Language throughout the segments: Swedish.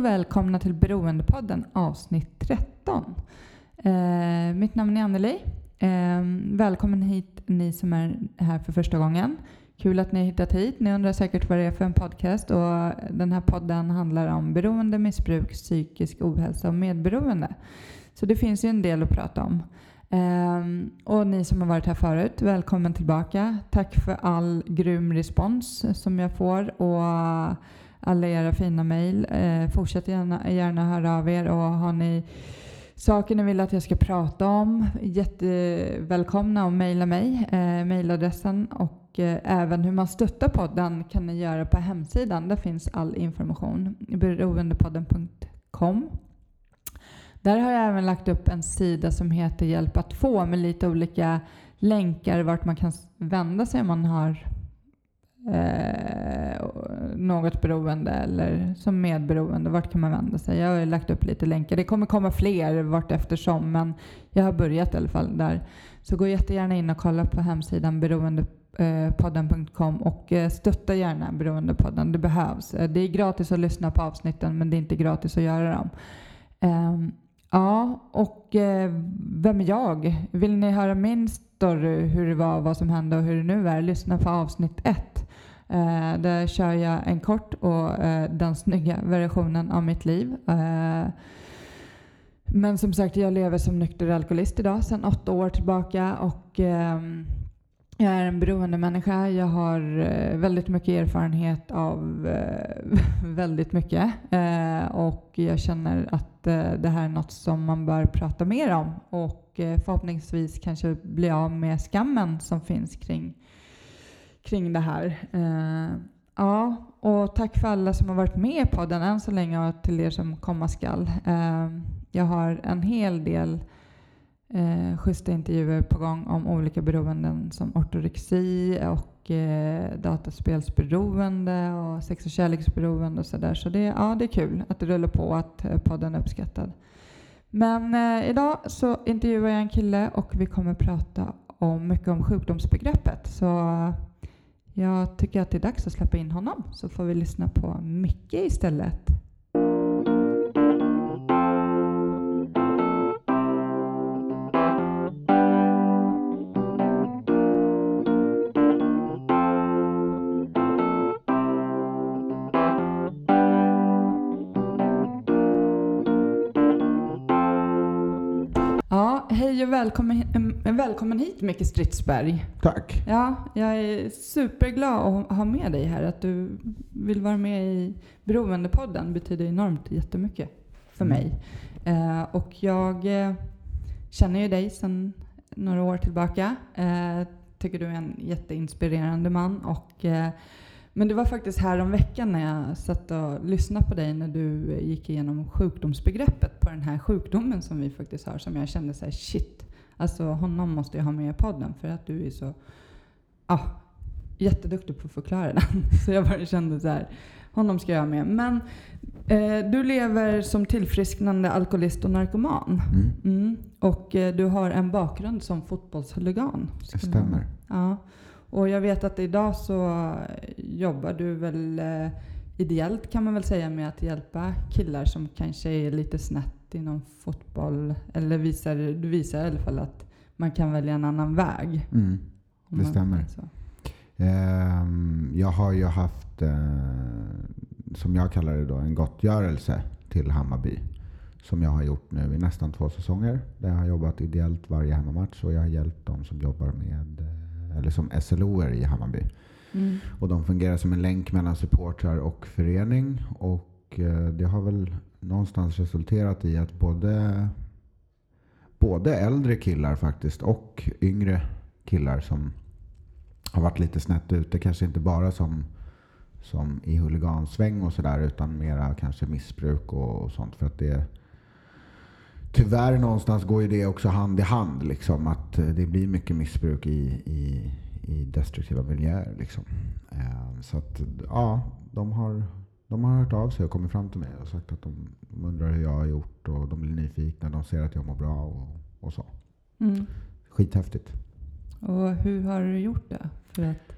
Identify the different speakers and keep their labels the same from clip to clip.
Speaker 1: Och välkomna till Beroendepodden avsnitt 13. Eh, mitt namn är Anneli. Eh, välkommen hit ni som är här för första gången. Kul att ni har hittat hit. Ni undrar säkert vad det är för en podcast och den här podden handlar om beroende, missbruk, psykisk ohälsa och medberoende. Så det finns ju en del att prata om. Um, och ni som har varit här förut, välkommen tillbaka. Tack för all grym respons som jag får och alla era fina mejl. Eh, fortsätt gärna, gärna höra av er och har ni saker ni vill att jag ska prata om, jättevälkomna att mejla mig, Eh, mejladressen och eh, även hur man stöttar podden kan ni göra på hemsidan. Där finns all information, beroendepodden.com. Där har jag även lagt upp en sida som heter Hjälp att få med lite olika länkar vart man kan vända sig om man har eh, något beroende eller som medberoende. Vart kan man vända sig? Jag har lagt upp lite länkar. Det kommer komma fler vart eftersom men jag har börjat i alla fall där. Så gå jättegärna in och kolla på hemsidan beroendepodden.com eh, och eh, stötta gärna Beroendepodden. Det behövs. Eh, det är gratis att lyssna på avsnitten men det är inte gratis att göra dem. Ehm, ja, och vem är jag? Vill ni höra min story, hur det var, vad som hände och hur det nu är? Lyssna på avsnitt ett. Eh, där kör jag en kort och eh, den snygga versionen av mitt liv. Eh, men som sagt, jag lever som nykter alkoholist idag sedan åtta år tillbaka och eh, jag är en beroende människa. Jag har eh, väldigt mycket erfarenhet av eh, väldigt mycket eh, och jag känner att eh, det här är något som man bör prata mer om och eh, förhoppningsvis kanske bli av med skammen som finns kring, kring det här. Eh, ja, och tack för alla som har varit med i podden än så länge och till er som komma skall. Eh, jag har en hel del eh, schyssta intervjuer på gång om olika beroenden som ortorexi och eh, dataspelsberoende och sex och kärleksberoende och sådär. Så det, ja, det är kul att det rullar på och att eh, podden är uppskattad. Men eh, idag så intervjuar jag en kille och vi kommer prata om mycket om sjukdomsbegreppet. Så jag tycker att det är dags att släppa in honom så får vi lyssna på Micke istället. Välkommen, välkommen hit Micke Stridsberg.
Speaker 2: Tack.
Speaker 1: Ja, jag är superglad att ha med dig här. Att du vill vara med i Beroendepodden betyder enormt jättemycket för mm. mig. Eh, och jag eh, känner ju dig sedan några år tillbaka. Eh, tycker du är en jätteinspirerande man och eh, men det var faktiskt här om veckan när jag satt och lyssnade på dig när du gick igenom sjukdomsbegreppet på den här sjukdomen som vi faktiskt har som jag kände så här, shit, alltså honom måste jag ha med i podden för att du är så ah, jätteduktig på att förklara den. Så jag bara kände så här, honom ska jag ha med. Men eh, du lever som tillfrisknande alkoholist och narkoman. Mm. Mm. Och eh, du har en bakgrund som fotbollshuligan.
Speaker 2: Det stämmer.
Speaker 1: Ja. Och jag vet att idag så jobbar du väl eh, ideellt kan man väl säga med att hjälpa killar som kanske är lite snett inom fotboll. Eller visar, du visar i alla fall att man kan välja en annan väg.
Speaker 2: Mm, det stämmer. Um, jag har ju haft, uh, som jag kallar det då, en gottgörelse till Hammarby. Som jag har gjort nu i nästan två säsonger. Där jag har jobbat ideellt varje hemmamatch och jag har hjälpt de som jobbar med uh, eller som SLOer i Hammarby. Mm. Och de fungerar som en länk mellan supportrar och förening. Och eh, det har väl någonstans resulterat i att både, både äldre killar faktiskt och yngre killar som har varit lite snett ute, kanske inte bara som, som i huligansväng och sådär utan mera kanske missbruk och, och sånt. För att det tyvärr någonstans går ju det också hand i hand. Liksom, att eh, det blir mycket missbruk i, i, i destruktiva miljöer. Liksom. Eh, så att, ja, de har, de har hört av sig och kommit fram till mig och sagt att de undrar hur jag har gjort och de blir nyfikna. De ser att jag mår bra och, och så. Mm. Skithäftigt.
Speaker 1: Och hur har du gjort det för att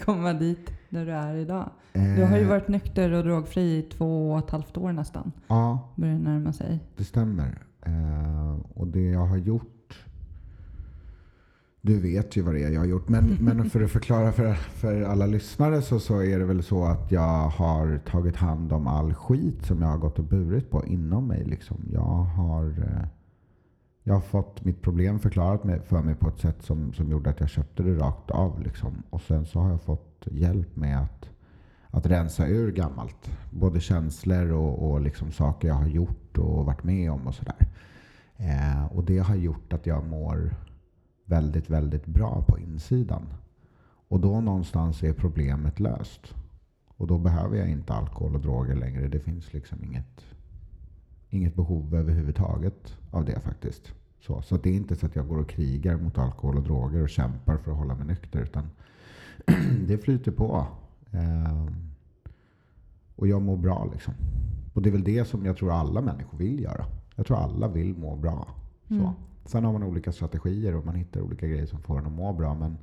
Speaker 1: komma dit? där du är idag? Du har ju
Speaker 2: Eh,
Speaker 1: varit nykter och drogfri i två och ett halvt år nästan.
Speaker 2: Ja,
Speaker 1: Börjar närma sig.
Speaker 2: det stämmer. Eh, och det jag har gjort... Du vet ju vad det är jag har gjort. Men, men för att förklara för, för alla lyssnare så, så är det väl så att jag har tagit hand om all skit som jag har gått och burit på inom mig. Liksom. Jag, har, eh, jag har fått mitt problem förklarat för mig på ett sätt som, som gjorde att jag köpte det rakt av. Liksom. Och sen så har jag fått hjälp med att, att rensa ur gammalt. Både känslor och, och liksom saker jag har gjort och varit med om och sådär. Eh, och det har gjort att jag mår väldigt, väldigt bra på insidan. Och då någonstans är problemet löst. Och då behöver jag inte alkohol och droger längre. Det finns liksom inget, inget behov överhuvudtaget av det faktiskt. Så, så det är inte så att jag går och krigar mot alkohol och droger och kämpar för att hålla mig nykter. Utan det flyter på. Eh, och jag mår bra liksom. Och det är väl det som jag tror alla människor vill göra. Jag tror alla vill må bra. Så.
Speaker 1: Mm.
Speaker 2: Sen har man olika strategier och man hittar olika grejer som får en att må bra. Men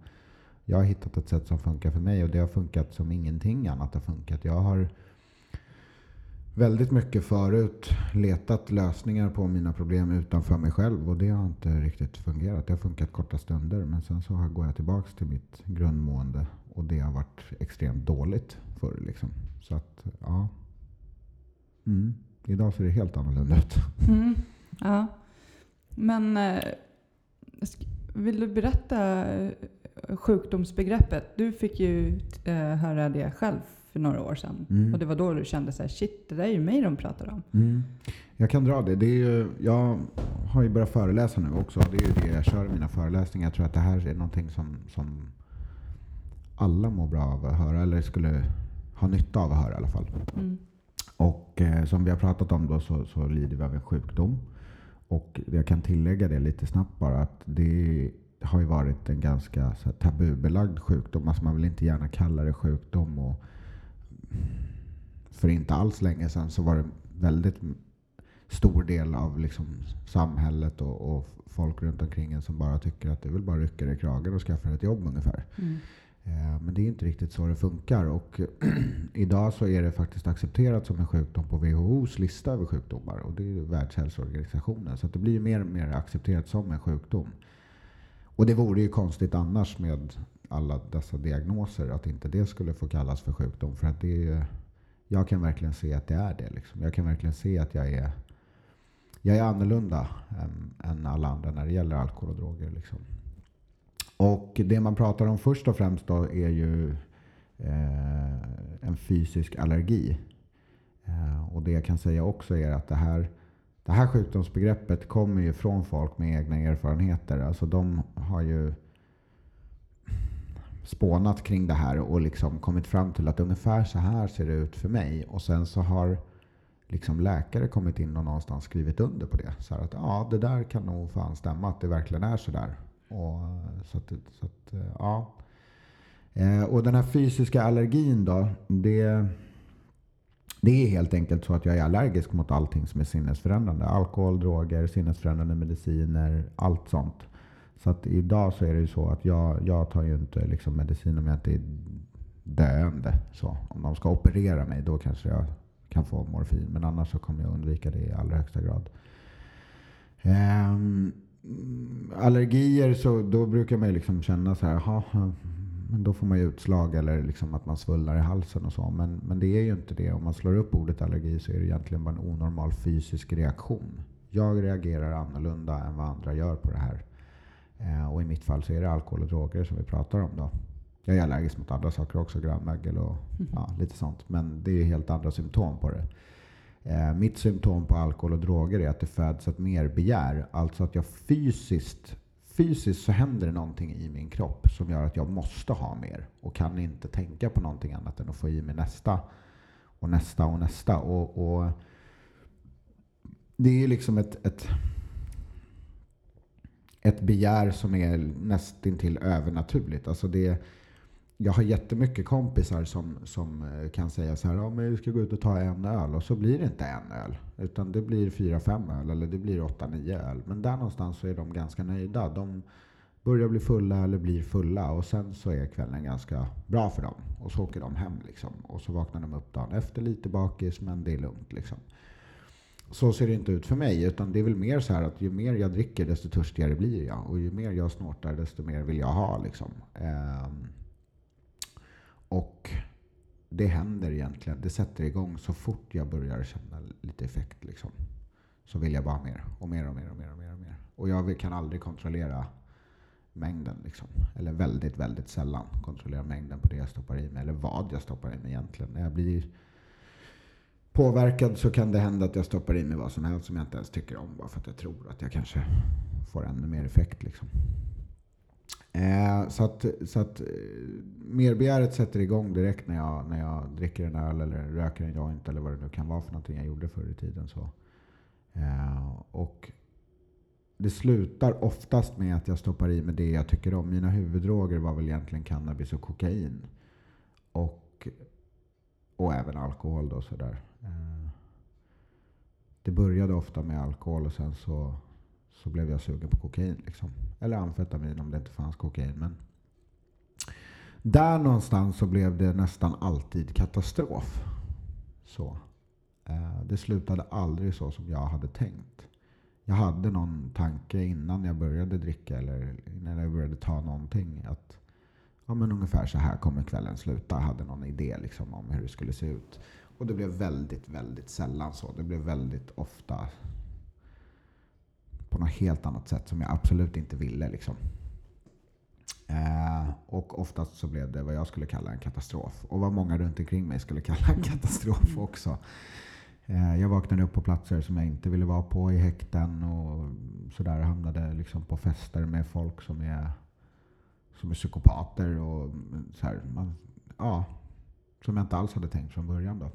Speaker 2: jag har hittat ett sätt som funkar för mig och det har funkat som ingenting annat har funkat. Jag har väldigt mycket förut letat lösningar på mina problem utanför mig själv och det har inte riktigt fungerat. Det har funkat korta stunder men sen så går jag tillbaks till mitt grundmående och det har varit extremt dåligt förr. Liksom. Så att, ja. Mm. Idag ser det helt annorlunda ut.
Speaker 1: Mm. Ja. Men eh, vill du berätta eh, sjukdomsbegreppet? Du fick ju eh, höra det själv för några år sedan.
Speaker 2: Mm.
Speaker 1: Och det var då du kände så här, shit, det där är ju mig de pratar om.
Speaker 2: Mm. Jag kan dra det. det är ju, jag har ju börjat föreläsa nu också. Det är ju det jag kör i mina föreläsningar. Jag tror att det här är någonting som, som alla mår bra av att höra. Eller skulle ha nytta av att höra i alla fall.
Speaker 1: Mm.
Speaker 2: Och eh, som vi har pratat om då så, så lider vi av en sjukdom. Och jag kan tillägga det lite snabbt bara att det har ju varit en ganska så här, tabubelagd sjukdom. Alltså man vill inte gärna kalla det sjukdom. Och för inte alls länge sedan så var det väldigt stor del av liksom samhället och, och folk runt omkring en som bara tycker att det är väl bara rycka dig i kragen och skaffa ett jobb ungefär.
Speaker 1: Mm.
Speaker 2: Men det är inte riktigt så det funkar. Och idag så är det faktiskt accepterat som en sjukdom på WHOs lista över sjukdomar. Och det är Världshälsoorganisationen. Så att det blir mer och mer accepterat som en sjukdom. Och det vore ju konstigt annars med alla dessa diagnoser att inte det skulle få kallas för sjukdom. För att det är, ju- jag kan verkligen se att det är det. Liksom. Jag kan verkligen se att jag är, jag är annorlunda än, än alla andra när det gäller alkohol och droger. Liksom. Och det man pratar om först och främst då är ju eh, en fysisk allergi. Eh, och det jag kan säga också är att det här, det här sjukdomsbegreppet kommer ju från folk med egna erfarenheter. Alltså de har ju spånat kring det här och liksom kommit fram till att ungefär så här ser det ut för mig. Och sen så har liksom läkare kommit in och någonstans skrivit under på det. Så här att ja, det där kan nog fan stämma att det verkligen är så där. Och, så att, så att, eh, ja. Eh, och den här fysiska allergin då, det, det är helt enkelt så att jag är allergisk mot allting som är sinnesförändrande. Alkohol, droger, sinnesförändrande mediciner, allt sånt. Så att idag så är det ju så att jag, jag tar ju inte liksom medicin om jag inte är döende. Så om de ska operera mig då kanske jag kan få morfin. Men annars så kommer jag undvika det i allra högsta grad. Um, Mm, allergier så då brukar man ju liksom känna så här, "Jaha, men då får man ju utslag eller liksom att man svullnar i halsen och så. Men, men det är ju inte det. Om man slår upp ordet allergi så är det egentligen bara en onormal fysisk reaktion. Jag reagerar annorlunda än vad andra gör på det här. Eh, och i mitt fall så är det alkohol och droger som vi pratar om då. Jag är allergisk mot andra saker också, grönmögel och ja, lite sånt. Men det är ju helt andra symptom på det. Eh, mitt symptom på alkohol och droger är att det föds ett mer begär. Alltså att jag fysiskt, fysiskt så händer det någonting i min kropp som gör att jag måste ha mer. Och kan inte tänka på någonting annat än att få i mig nästa och nästa och nästa. Och, och det är ju liksom ett, ett, ett begär som är nästintill övernaturligt. Alltså det, jag har jättemycket kompisar som, som eh, kan säga så här, ja, men vi ska gå ut och ta en öl och så blir det inte en öl. Utan det blir fyra, fem öl eller det blir åtta, nio öl. Men där någonstans så är de ganska nöjda. De, börjar bli fulla eller blir fulla och sen så är kvällen ganska bra för dem. Och så åker de hem liksom. Och så vaknar de upp dagen efter lite bakis men det är lugnt liksom. Så ser det inte ut för mig utan det är väl mer så här att ju mer jag dricker desto törstigare blir jag. Och ju mer jag snortar desto mer vill jag ha liksom. Um, och det händer egentligen. Det sätter igång så fort jag börjar känna lite effekt liksom. Så vill jag bara mer och mer och mer och mer och mer. Och, mer. och jag kan aldrig kontrollera mängden. Liksom. Eller väldigt, väldigt sällan kontrollera mängden på det jag stoppar i mig. Eller vad jag stoppar i mig egentligen. När jag blir påverkad så kan det hända att jag stoppar i mig vad som helst som jag inte ens tycker om. Bara för att jag tror att jag kanske får ännu mer effekt. Liksom. Eh, så att, så att eh, merbegäret sätter igång direkt när jag, när jag dricker en öl eller röker en joint eller vad det nu kan vara för någonting jag gjorde förr i tiden. Så. Eh, och det slutar oftast med att jag stoppar i mig det jag tycker om. Mina huvuddroger var väl egentligen cannabis och kokain. Och, och även alkohol då sådär. Eh, det började ofta med alkohol och sen så, så blev jag sugen på kokain. Liksom. Eller amfetamin om det inte fanns kokain. Men där någonstans så blev det nästan alltid katastrof. Så. Eh, det slutade aldrig så som jag hade tänkt jag hade någon tanke innan jag började dricka eller innan jag började ta någonting. Att ja, men ungefär så här kommer kvällen sluta. Jag hade någon idé liksom om hur det skulle se ut. Och det blev väldigt, väldigt sällan så. Det blev väldigt ofta på något helt annat sätt som jag absolut inte ville. Liksom. Eh, och oftast så blev det vad jag skulle kalla en katastrof. Och vad många runt omkring mig skulle kalla en katastrof också. Eh, jag vaknade upp på platser som jag inte ville vara på i häkten och sådär. Hamnade liksom på fester med folk som är, som är psykopater och så här, man, ja, som jag inte alls hade tänkt från början. Då.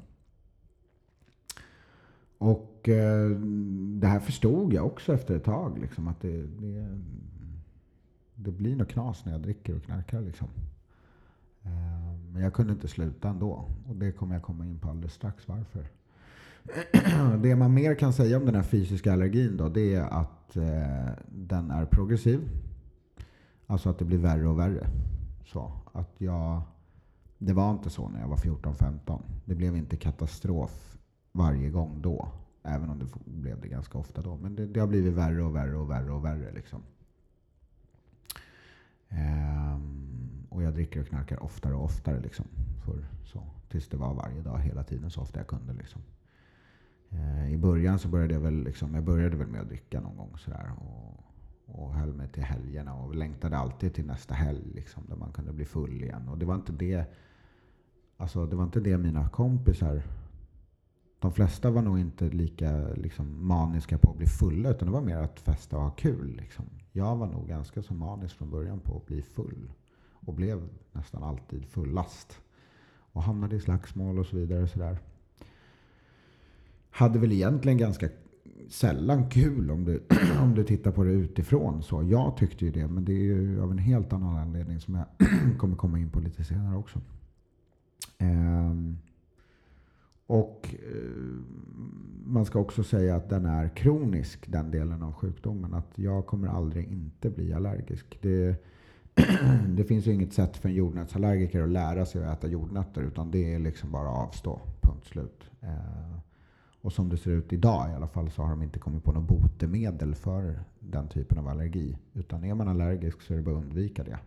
Speaker 2: Och eh, det här förstod jag också efter ett tag. Liksom, att det, det, det blir något knas när jag dricker och knarkar. Liksom. Eh, men jag kunde inte sluta ändå. Och det kommer jag komma in på alldeles strax varför. det man mer kan säga om den här fysiska allergin då, det är att eh, den är progressiv. Alltså att det blir värre och värre. Så att jag, det var inte så när jag var 14-15. Det blev inte katastrof varje gång då. Även om det blev det ganska ofta då. Men det, det har blivit värre och värre och värre och värre. Liksom. Ehm, och jag dricker och knarkar oftare och oftare. Liksom, för, så, tills det var varje dag, hela tiden, så ofta jag kunde. Liksom. Ehm, I början så började jag väl, liksom, jag började väl med att dricka någon gång sådär. Och, och höll mig till helgerna och längtade alltid till nästa helg liksom, där man kunde bli full igen. Och det var inte det, alltså, det, var inte det mina kompisar de flesta var nog inte lika liksom, maniska på att bli fulla utan det var mer att festa och ha kul. Liksom. Jag var nog ganska så manisk från början på att bli full. Och blev nästan alltid fullast. Och hamnade i slagsmål och så vidare. Och så där hade väl egentligen ganska sällan kul om du, om du tittar på det utifrån. Så jag tyckte ju det, men det är ju av en helt annan anledning som jag kommer komma in på lite senare också. Um, och eh, man ska också säga att den är kronisk, den delen av sjukdomen. Att jag kommer aldrig inte bli allergisk. Det, det finns ju inget sätt för en jordnötsallergiker att lära sig att äta jordnötter, utan det är liksom bara avstå. Punkt slut. Eh, och som det ser ut idag i alla fall så har de inte kommit på något botemedel för den typen av allergi. Utan är man allergisk så är det bara att undvika det.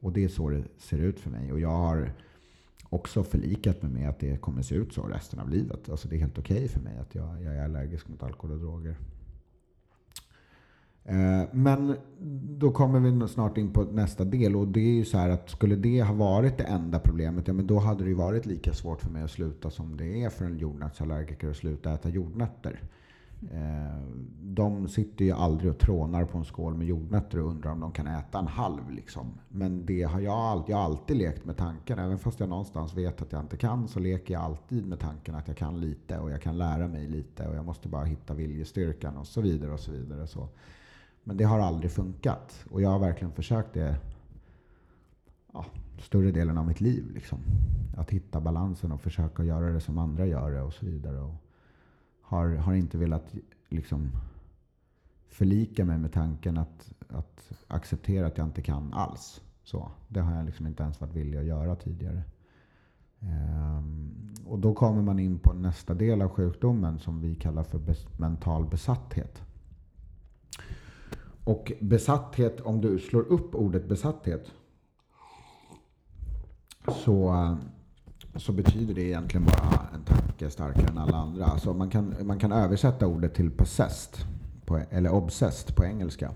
Speaker 2: Och det är så det ser ut för mig. Och jag har också förlikat mig med att det kommer se ut så resten av livet. Alltså det är helt okej okay för mig att jag, jag är allergisk mot alkohol och droger. Eh, men då kommer vi snart in på nästa del och det är ju så här att skulle det ha varit det enda problemet, ja men då hade det ju varit lika svårt för mig att sluta som det är för en jordnötsallergiker att sluta äta jordnötter. Eh, de sitter ju aldrig och trånar på en skål med jordnötter och undrar om de kan äta en halv. Liksom. Men det har jag, alltid, jag har alltid lekt med tanken. Även fast jag någonstans vet att jag inte kan så leker jag alltid med tanken att jag kan lite och jag kan lära mig lite och jag måste bara hitta viljestyrkan och så vidare. och så vidare. Så men det har aldrig funkat. Och jag har verkligen försökt det ja, större delen av mitt liv. Liksom. Att hitta balansen och försöka göra det som andra gör det och så vidare. Och har, har inte velat liksom, förlika mig med tanken att, att acceptera att jag inte kan alls. Så, det har jag liksom inte ens varit villig att göra tidigare. Um, och då kommer man in på nästa del av sjukdomen som vi kallar för bes mental besatthet. Och besatthet, om du slår upp ordet besatthet så, så betyder det egentligen bara en starkare än alla andra. Alltså man, kan, man kan översätta ordet till possessed, på, e- eller obsessed på engelska.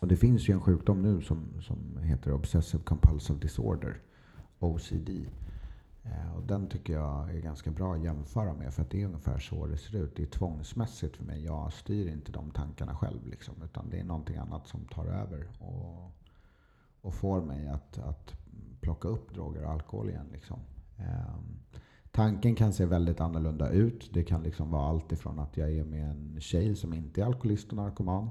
Speaker 2: Och det finns ju en sjukdom nu som, som heter Obsessive Compulsive Disorder, OCD. Eh, och den tycker jag är ganska bra att jämföra med för att det är ungefär så det ser ut. Det är tvångsmässigt för mig. Jag styr inte de tankarna själv liksom, utan det är någonting annat som tar över och, och får mig att, att plocka upp droger och alkohol igen. Liksom. Eh, tanken kan se väldigt annorlunda ut. Det kan liksom vara allt ifrån att jag är med en tjej som inte är alkoholist och narkoman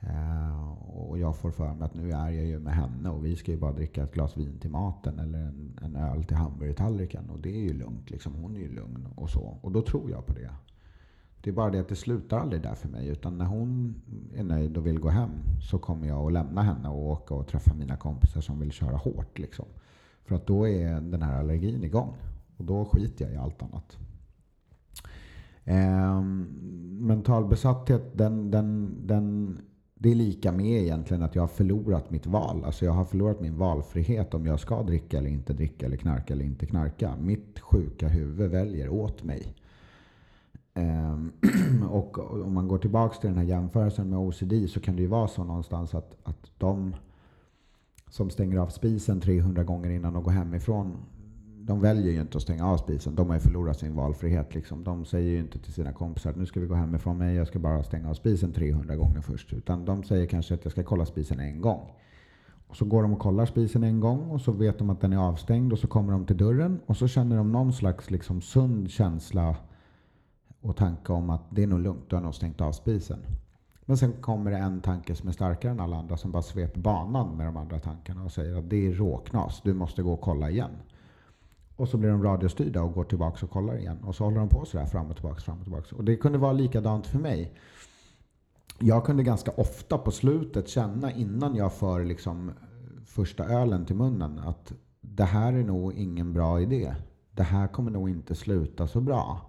Speaker 2: Eh, och jag får för mig att nu är jag ju med henne och vi ska ju bara dricka ett glas vin till maten eller en, en öl till hamburgertallriken. Och det är ju lugnt. Liksom. Hon är ju lugn och så. Och då tror jag på det. Det är bara det att det slutar aldrig där för mig. Utan när hon är nöjd och vill gå hem så kommer jag att lämna henne och åka och träffa mina kompisar som vill köra hårt. Liksom. För att då är den här allergin igång. Och då skiter jag i allt annat. Eh, mental besatthet, den, den, den det är lika med egentligen att jag har förlorat mitt val. Alltså jag har förlorat min valfrihet om jag ska dricka eller inte dricka eller knarka eller inte knarka. Mitt sjuka huvud väljer åt mig. Ehm, och om man går tillbaka till den här jämförelsen med OCD så kan det ju vara så någonstans att, att de som stänger av spisen 300 gånger innan de går hemifrån de väljer ju inte att stänga av spisen. De har ju förlorat sin valfrihet. Liksom. De säger ju inte till sina kompisar att nu ska vi gå hemifrån mig, jag ska bara stänga av spisen 300 gånger först. Utan de säger kanske att jag ska kolla spisen en gång. Och så går de och kollar spisen en gång och så vet de att den är avstängd och så kommer de till dörren och så känner de någon slags liksom sund känsla och tanke om att det är nog lugnt, du har nog stängt av spisen. Men sen kommer det en tanke som är starkare än alla andra som bara sveper banan med de andra tankarna och säger att det är råknas, du måste gå och kolla igen. Och så blir de radiostyrda och går tillbaka och kollar igen. Och så håller de på sådär fram och tillbaka, fram och tillbaka. Och det kunde vara likadant för mig. Jag kunde ganska ofta på slutet känna innan jag för liksom eh, första ölen till munnen att det här är nog ingen bra idé. Det här kommer nog inte sluta så bra.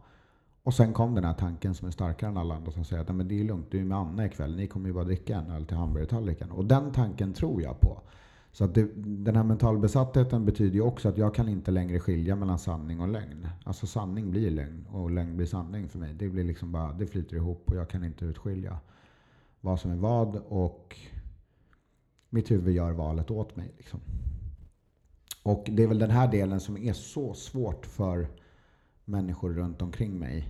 Speaker 2: Och sen kom den här tanken som är starkare än alla andra som säger att men det är lugnt, du är med Anna ikväll, ni kommer ju bara dricka en öl till hamburgertallriken. Och den tanken tror jag på. Så att det, den här mentalbesattheten betyder ju också att jag kan inte längre skilja mellan sanning och lögn. Alltså sanning blir lögn och lögn blir sanning för mig. Det, blir liksom bara, det flyter ihop och jag kan inte utskilja vad som är vad. Och mitt huvud gör valet åt mig. Liksom. Och det är väl den här delen som är så svårt för människor runt omkring mig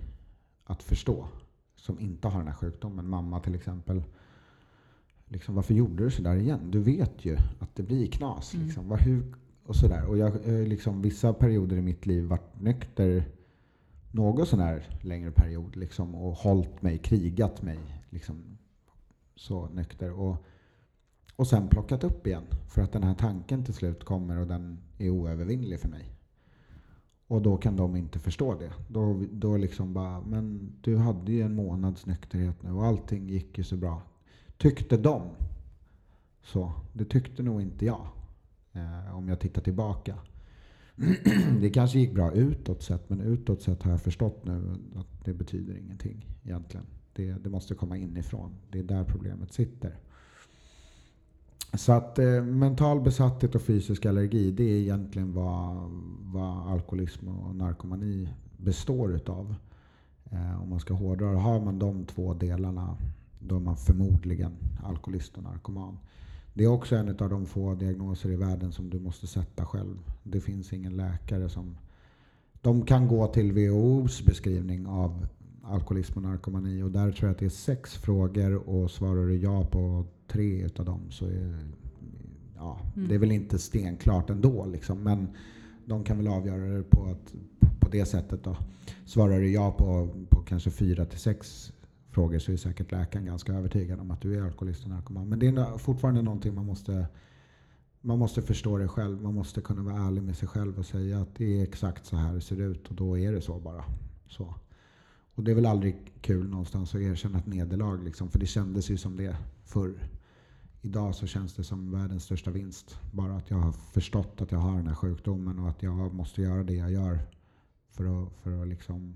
Speaker 2: att förstå. Som inte har den här sjukdomen. Mamma till exempel liksom, varför gjorde du sådär igen? Du vet ju att det blir knas. Mm. Liksom. Var, hur, och sådär. Och jag liksom, vissa perioder i mitt liv varit nykter någon sån här längre period liksom, och hållit mig, krigat mig liksom, så nykter. Och, och sen plockat upp igen. För att den här tanken till slut kommer och den är oövervinnlig för mig. Och då kan de inte förstå det. Då, då liksom bara, men du hade ju en månads nykterhet nu och allting gick ju så bra tyckte de. Så det tyckte nog inte jag. Eh, om jag tittar tillbaka. det kanske gick bra utåt sett, men utåt sett har jag förstått nu att det betyder ingenting egentligen. Det, det måste komma inifrån. Det är där problemet sitter. Så att eh, mental besatthet och fysisk allergi, det är egentligen vad, vad alkoholism och narkomani består utav. Eh, om man ska hårdra Har man de två delarna då är man förmodligen alkoholist och narkoman. Det är också en av de få diagnoser i världen som du måste sätta själv. Det finns ingen läkare som... De kan gå till WHOs beskrivning av alkoholism och narkomani och där tror jag att det är sex frågor och svarar du ja på tre av dem så är ja, mm. det är väl inte stenklart ändå. Liksom, men de kan väl avgöra det på, att, på det sättet. Då. Svarar du ja på, på kanske fyra till sex frågor så är säkert läkaren ganska övertygad om att du är alkoholist och narkoman. Men det är fortfarande någonting man måste, man måste förstå det själv. Man måste kunna vara ärlig med sig själv och säga att det är exakt så här det ser ut och då är det så bara. Så. och det är väl aldrig kul någonstans att erkänna ett nederlag. Liksom, för det kändes ju som det förr. Idag så känns det som världens största vinst. Bara att jag har förstått att jag har den här sjukdomen och att jag måste göra det jag gör för att, för att liksom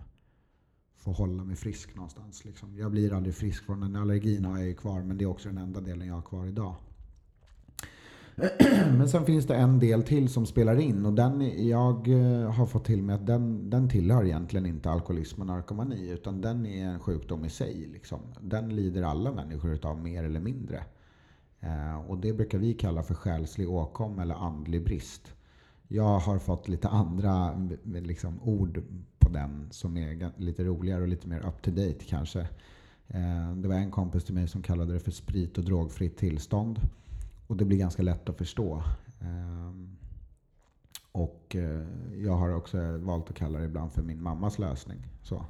Speaker 2: få hålla mig frisk någonstans. Liksom. Jag blir aldrig frisk från den. Allergin har jag ju kvar men det är också den enda delen jag har kvar idag. Men sen finns det en del till som spelar in och den jag eh, har fått till mig att den, den tillhör egentligen inte alkoholism och narkomani utan den är en sjukdom i sig. Liksom. Den lider alla människor utav mer eller mindre. Eh, och det brukar vi kalla för själslig åkomma eller andlig brist. Jag har fått lite andra liksom, ord på den som är lite roligare och lite mer up to date kanske. Eh, det var en kompis till mig som kallade det för sprit och drogfritt tillstånd. Och det blir ganska lätt att förstå. Ehm, och eh, jag har också valt att kalla det ibland för min mammas lösning. Så.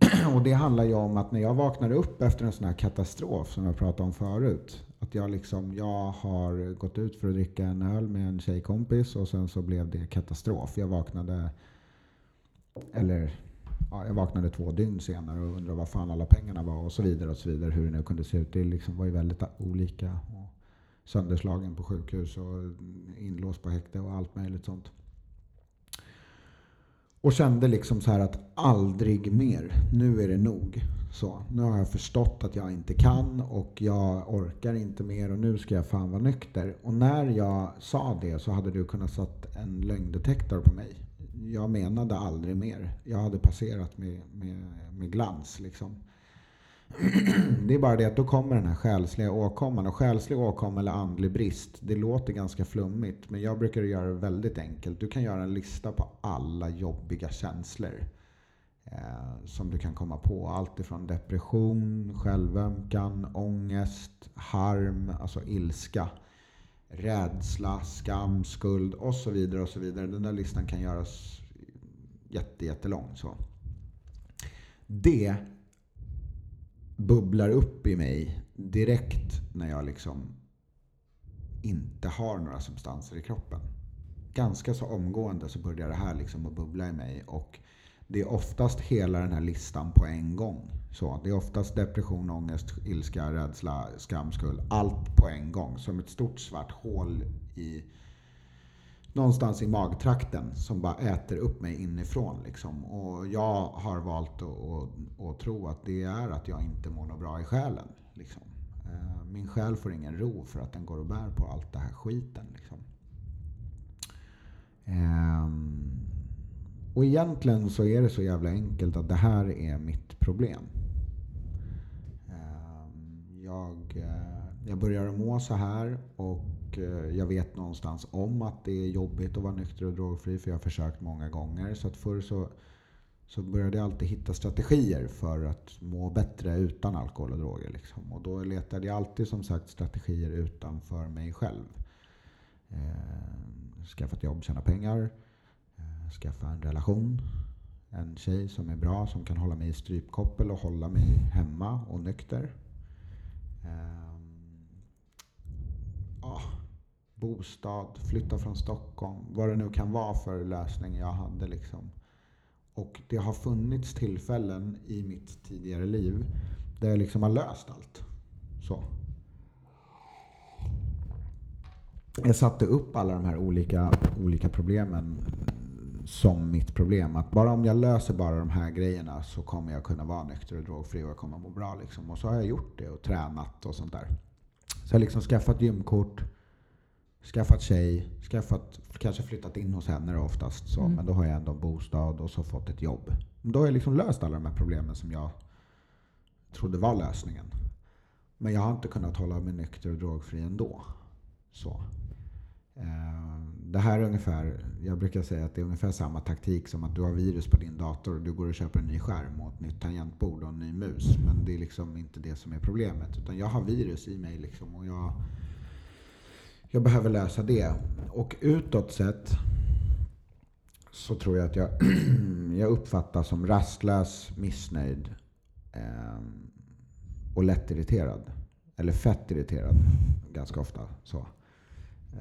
Speaker 2: Och det handlar ju om att när jag vaknar upp efter en sån här katastrof som jag pratade om förut. Att jag liksom, jag har gått ut för att dricka en öl med en tjejkompis och sen så blev det katastrof. Jag vaknade, eller ja, jag vaknade två dygn senare och undrade vad fan alla pengarna var och så vidare och så vidare. Hur det nu kunde se ut. Det liksom var ju väldigt olika sönderslagen på sjukhus och inlåst på häkte och allt möjligt sånt. Och kände liksom så här att aldrig mer. Nu är det nog. Så, nu har jag förstått att jag inte kan och jag orkar inte mer och nu ska jag fan vara nykter. Och när jag sa det så hade du kunnat satt en lögndetektor på mig. Jag menade aldrig mer. Jag hade passerat med, med, med glans liksom. Det är bara det att då kommer den här själsliga åkomman. Och själslig åkomma eller andlig brist, det låter ganska flummigt. Men jag brukar göra det väldigt enkelt. Du kan göra en lista på alla jobbiga känslor. Eh, som du kan komma på. Allt ifrån depression, självömkan, ångest, harm, alltså ilska. Rädsla, skam, skuld och så vidare. och så vidare. Den där listan kan göras jättelång. Så. Det bubblar upp i mig direkt när jag liksom inte har några substanser i kroppen. Ganska så omgående så börjar det här liksom att bubbla i mig. Och det är oftast hela den här listan på en gång. Så, det är oftast depression, ångest, ilska, rädsla, skam, skuld. Allt på en gång. Som ett stort svart hål i någonstans i magtrakten som bara äter upp mig inifrån. Liksom. Och jag har valt att, att, att, tro att det är att jag inte mår något bra i själen. Liksom. Eh, min själ får ingen ro för att den går och bär på allt det här skiten. Liksom. Ehm, och egentligen så är det så jävla enkelt att det här är mitt problem. Ehm, jag, eh, jag börjar må så här och eh, jag vet någonstans om att det är jobbigt att vara nykter och drogfri för jag har försökt många gånger. Så att förr så, så började jag alltid hitta strategier för att må bättre utan alkohol och droger. Liksom. Och då letade jag alltid som sagt strategier utanför mig själv. Eh, skaffa ett jobb, tjäna pengar. Eh, skaffa en relation. En tjej som är bra, som kan hålla mig i strypkoppel och hålla mig hemma och nykter. Eh, bostad, flytta från Stockholm, vad det nu kan vara för lösning jag hade. Liksom. Och det har funnits tillfällen i mitt tidigare liv där jag liksom har löst allt. Så. Jag satte upp alla de här olika, olika problemen som mitt problem. Att bara om jag löser bara de här grejerna så kommer jag kunna vara nykter och drogfri och jag kommer må bra. Liksom. Och så har jag gjort det och tränat och sånt där. Så jag har liksom skaffat gymkort, skaffat tjej, skaffat, kanske flyttat in hos henne då oftast. Så, mm. Men då har jag ändå en bostad och så fått ett jobb. Då har jag liksom löst alla de här problemen som jag trodde var lösningen. Men jag har inte kunnat hålla mig nykter och drogfri ändå. Så. Eh, det här är ungefär, jag brukar säga att det är ungefär samma taktik som att du har virus på din dator och du går och köper en ny skärm och ett nytt tangentbord och en ny mus. Men det är liksom inte det som är problemet. Utan jag har virus i mig liksom och jag jag behöver lösa det. Och utåt sett så tror jag att jag, jag uppfattas som rastlös, missnöjd eh, och lättirriterad. Eller fett irriterad ganska ofta. Så.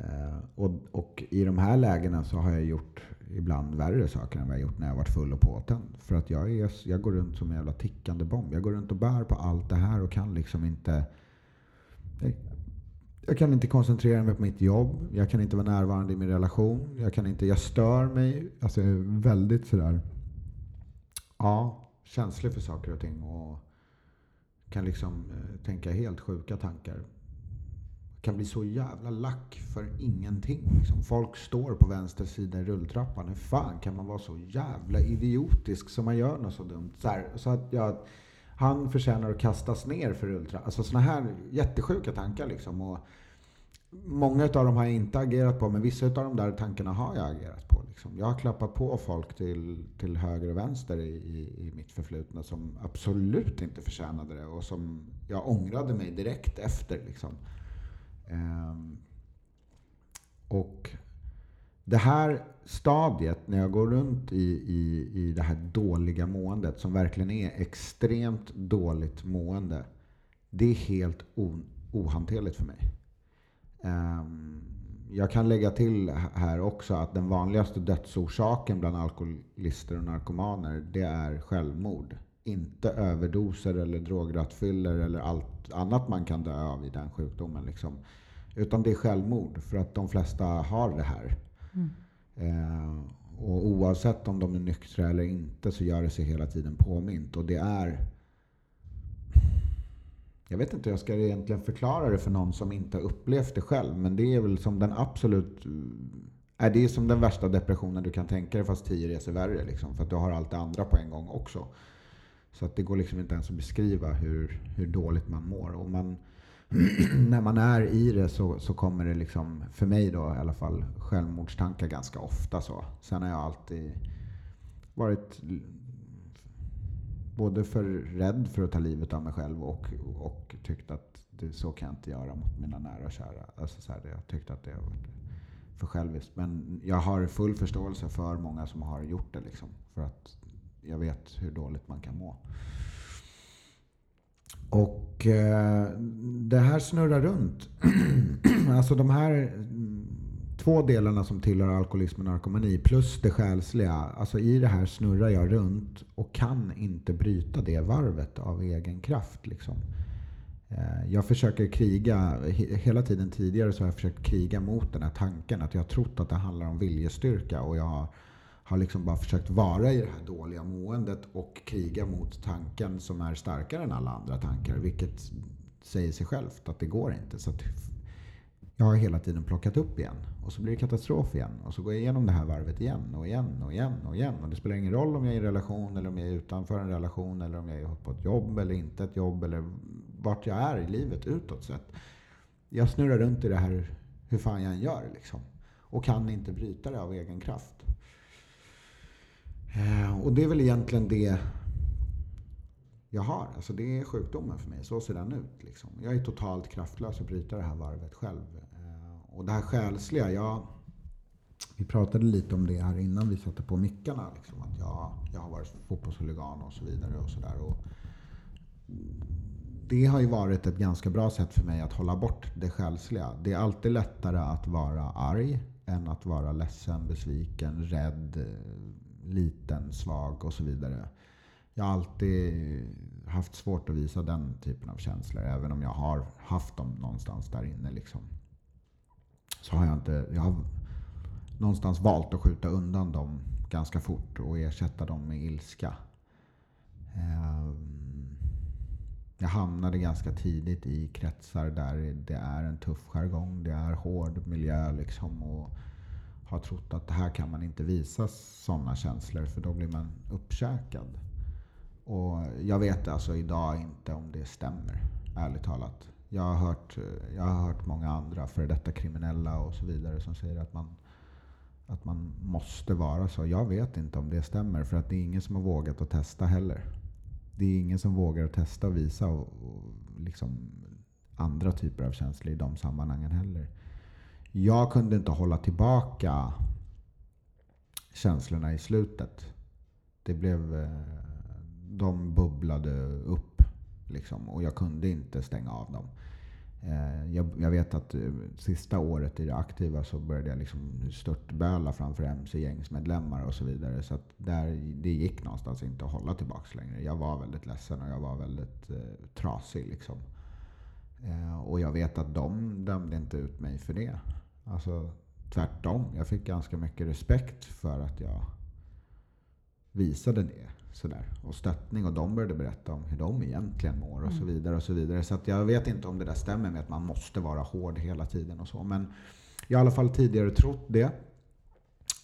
Speaker 2: Eh, och, och i de här lägena så har jag gjort ibland värre saker än vad jag gjort när jag varit full och påtänd. För att jag, är, jag går runt som en jävla tickande bomb. Jag går runt och bär på allt det här och kan liksom inte... Jag, jag kan inte koncentrera mig på mitt jobb. Jag kan inte vara närvarande i min relation. Jag kan inte... Jag stör mig. Alltså jag är väldigt sådär... Ja, känslig för saker och ting. Och kan liksom eh, tänka helt sjuka tankar kan bli så jävla lack för ingenting. Liksom. Folk står på vänster sida i rulltrappan. Hur fan kan man vara så jävla idiotisk som man gör något så dumt? Så, här, så att jag, han förtjänar att kastas ner för rulltrappan. Alltså sådana här jättesjuka tankar liksom. Och många av dem har jag inte agerat på, men vissa av de där tankarna har jag agerat på. Liksom. Jag har klappat på folk till, till höger och vänster i, i, i mitt förflutna som absolut inte förtjänade det och som jag ångrade mig direkt efter. Liksom. Ehm, och det här stadiet, när jag går runt i, i, i det här dåliga måendet, som verkligen är extremt dåligt mående, det är helt o, ohanterligt för mig. Ehm, jag kan lägga till här också att den vanligaste dödsorsaken bland alkoholister och narkomaner, det är självmord. Inte överdoser eller drograttfyller eller allt annat man kan dö av i den sjukdomen. Liksom. Utan det är självmord för att de flesta har det här. Mm. Eh, och oavsett om de är nyktra eller inte så gör det sig hela tiden påmint. Och det är... Jag vet inte hur jag ska egentligen förklara det för någon som inte har upplevt det själv. Men det är väl som den absolut... Är det är som den värsta depressionen du kan tänka dig fast tio resor värre. Liksom, för att du har allt det andra på en gång också. Så att det går liksom inte ens att beskriva hur, hur dåligt man mår. Och man, när man är i det så, så kommer det liksom, för mig då i alla fall, självmordstankar ganska ofta. så. Sen har jag alltid varit både för rädd för att ta livet av mig själv och, och tyckt att det, så kan jag inte göra mot mina nära och kära. Alltså så här, jag tyckte att det har varit för själviskt. Men jag har full förståelse för många som har gjort det. Liksom, för att jag vet hur dåligt man kan må. Och eh, det här snurrar runt. alltså de här mm, två delarna som tillhör alkoholism och narkomani plus det själsliga. Alltså i det här snurrar jag runt och kan inte bryta det varvet av egen kraft. Liksom. Eh, jag försöker kriga, hela tiden tidigare så har jag försökt kriga mot den här tanken. Att jag har trott att det handlar om viljestyrka. Och jag har har liksom bara försökt vara i det här dåliga måendet och kriga mot tanken som är starkare än alla andra tankar. Vilket säger sig självt att det går inte. Så jag har hela tiden plockat upp igen. Och så blir det katastrof igen. Och så går jag igenom det här varvet igen och igen och igen och igen. Och det spelar ingen roll om jag är i en relation eller om jag är utanför en relation eller om jag är på ett jobb eller inte ett jobb eller vart jag är i livet utåt sett. Jag snurrar runt i det här hur fan jag än gör liksom. Och kan inte bryta det av egen kraft. Eh, och det är väl egentligen det jag har. Alltså det är sjukdomen för mig. Så ser den ut. Liksom. Jag är totalt kraftlös att bryta det här varvet själv. Eh, och det här själsliga, jag, vi pratade lite om det här innan vi satte på mickarna. Liksom, att jag, jag har varit fotbollshuligan och så vidare. och så där. Och det har ju varit ett ganska bra sätt för mig att hålla bort det själsliga. Det är alltid lättare att vara arg än att vara ledsen, besviken, rädd, liten, svag och så vidare. Jag har alltid haft svårt att visa den typen av känslor. Även om jag har haft dem någonstans där inne. Liksom. Så har jag inte... Jag har någonstans valt att skjuta undan dem ganska fort och ersätta dem med ilska. Ehm, jag hamnade ganska tidigt i kretsar där det är en tuff jargong. Det är hård miljö liksom. Och har trott att här kan man inte visa sådana känslor för då blir man uppkäkad. Och jag vet alltså idag inte om det stämmer, ärligt talat. Jag har hört, jag har hört många andra före detta kriminella och så vidare som säger att man, att man måste vara så. Jag vet inte om det stämmer för att det är ingen som har vågat att testa heller. Det är ingen som vågar att testa och visa och, och liksom andra typer av känslor i de sammanhangen heller jag kunde inte hålla tillbaka känslorna i slutet. Det blev... Eh, de bubblade upp. Liksom, och jag kunde inte stänga av dem. Eh, jag, jag, vet att eh, sista året i det aktiva så började jag liksom störtböla framför MC-gängsmedlemmar och så vidare. Så att där, det gick någonstans inte att hålla tillbaka. längre. Jag var väldigt ledsen och jag var väldigt eh, trasig. Liksom. Eh, och jag vet att de dömde inte ut mig för det. Alltså tvärtom. Jag fick ganska mycket respekt för att jag visade det. Sådär. Och stöttning och de började berätta om hur de egentligen mår och så mm. vidare. och Så vidare. Så jag vet inte om det där stämmer med att man måste vara hård hela tiden och så. Men jag har i alla fall tidigare trott det.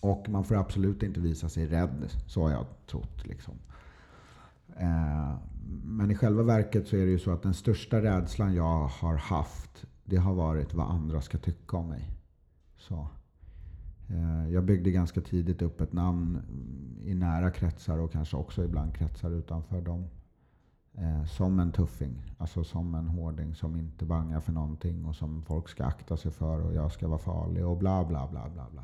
Speaker 2: Och man får absolut inte visa sig rädd. Så har jag trott. Liksom. Eh, men i själva verket så är det ju så att den största rädslan jag har haft, det har varit vad andra ska tycka om mig. Så. Eh, jag byggde ganska tidigt upp ett namn i nära kretsar och kanske också ibland kretsar utanför dem. Eh, som en tuffing. Alltså som en hårding som inte bangar för någonting och som folk ska akta sig för och jag ska vara farlig och bla bla bla bla bla.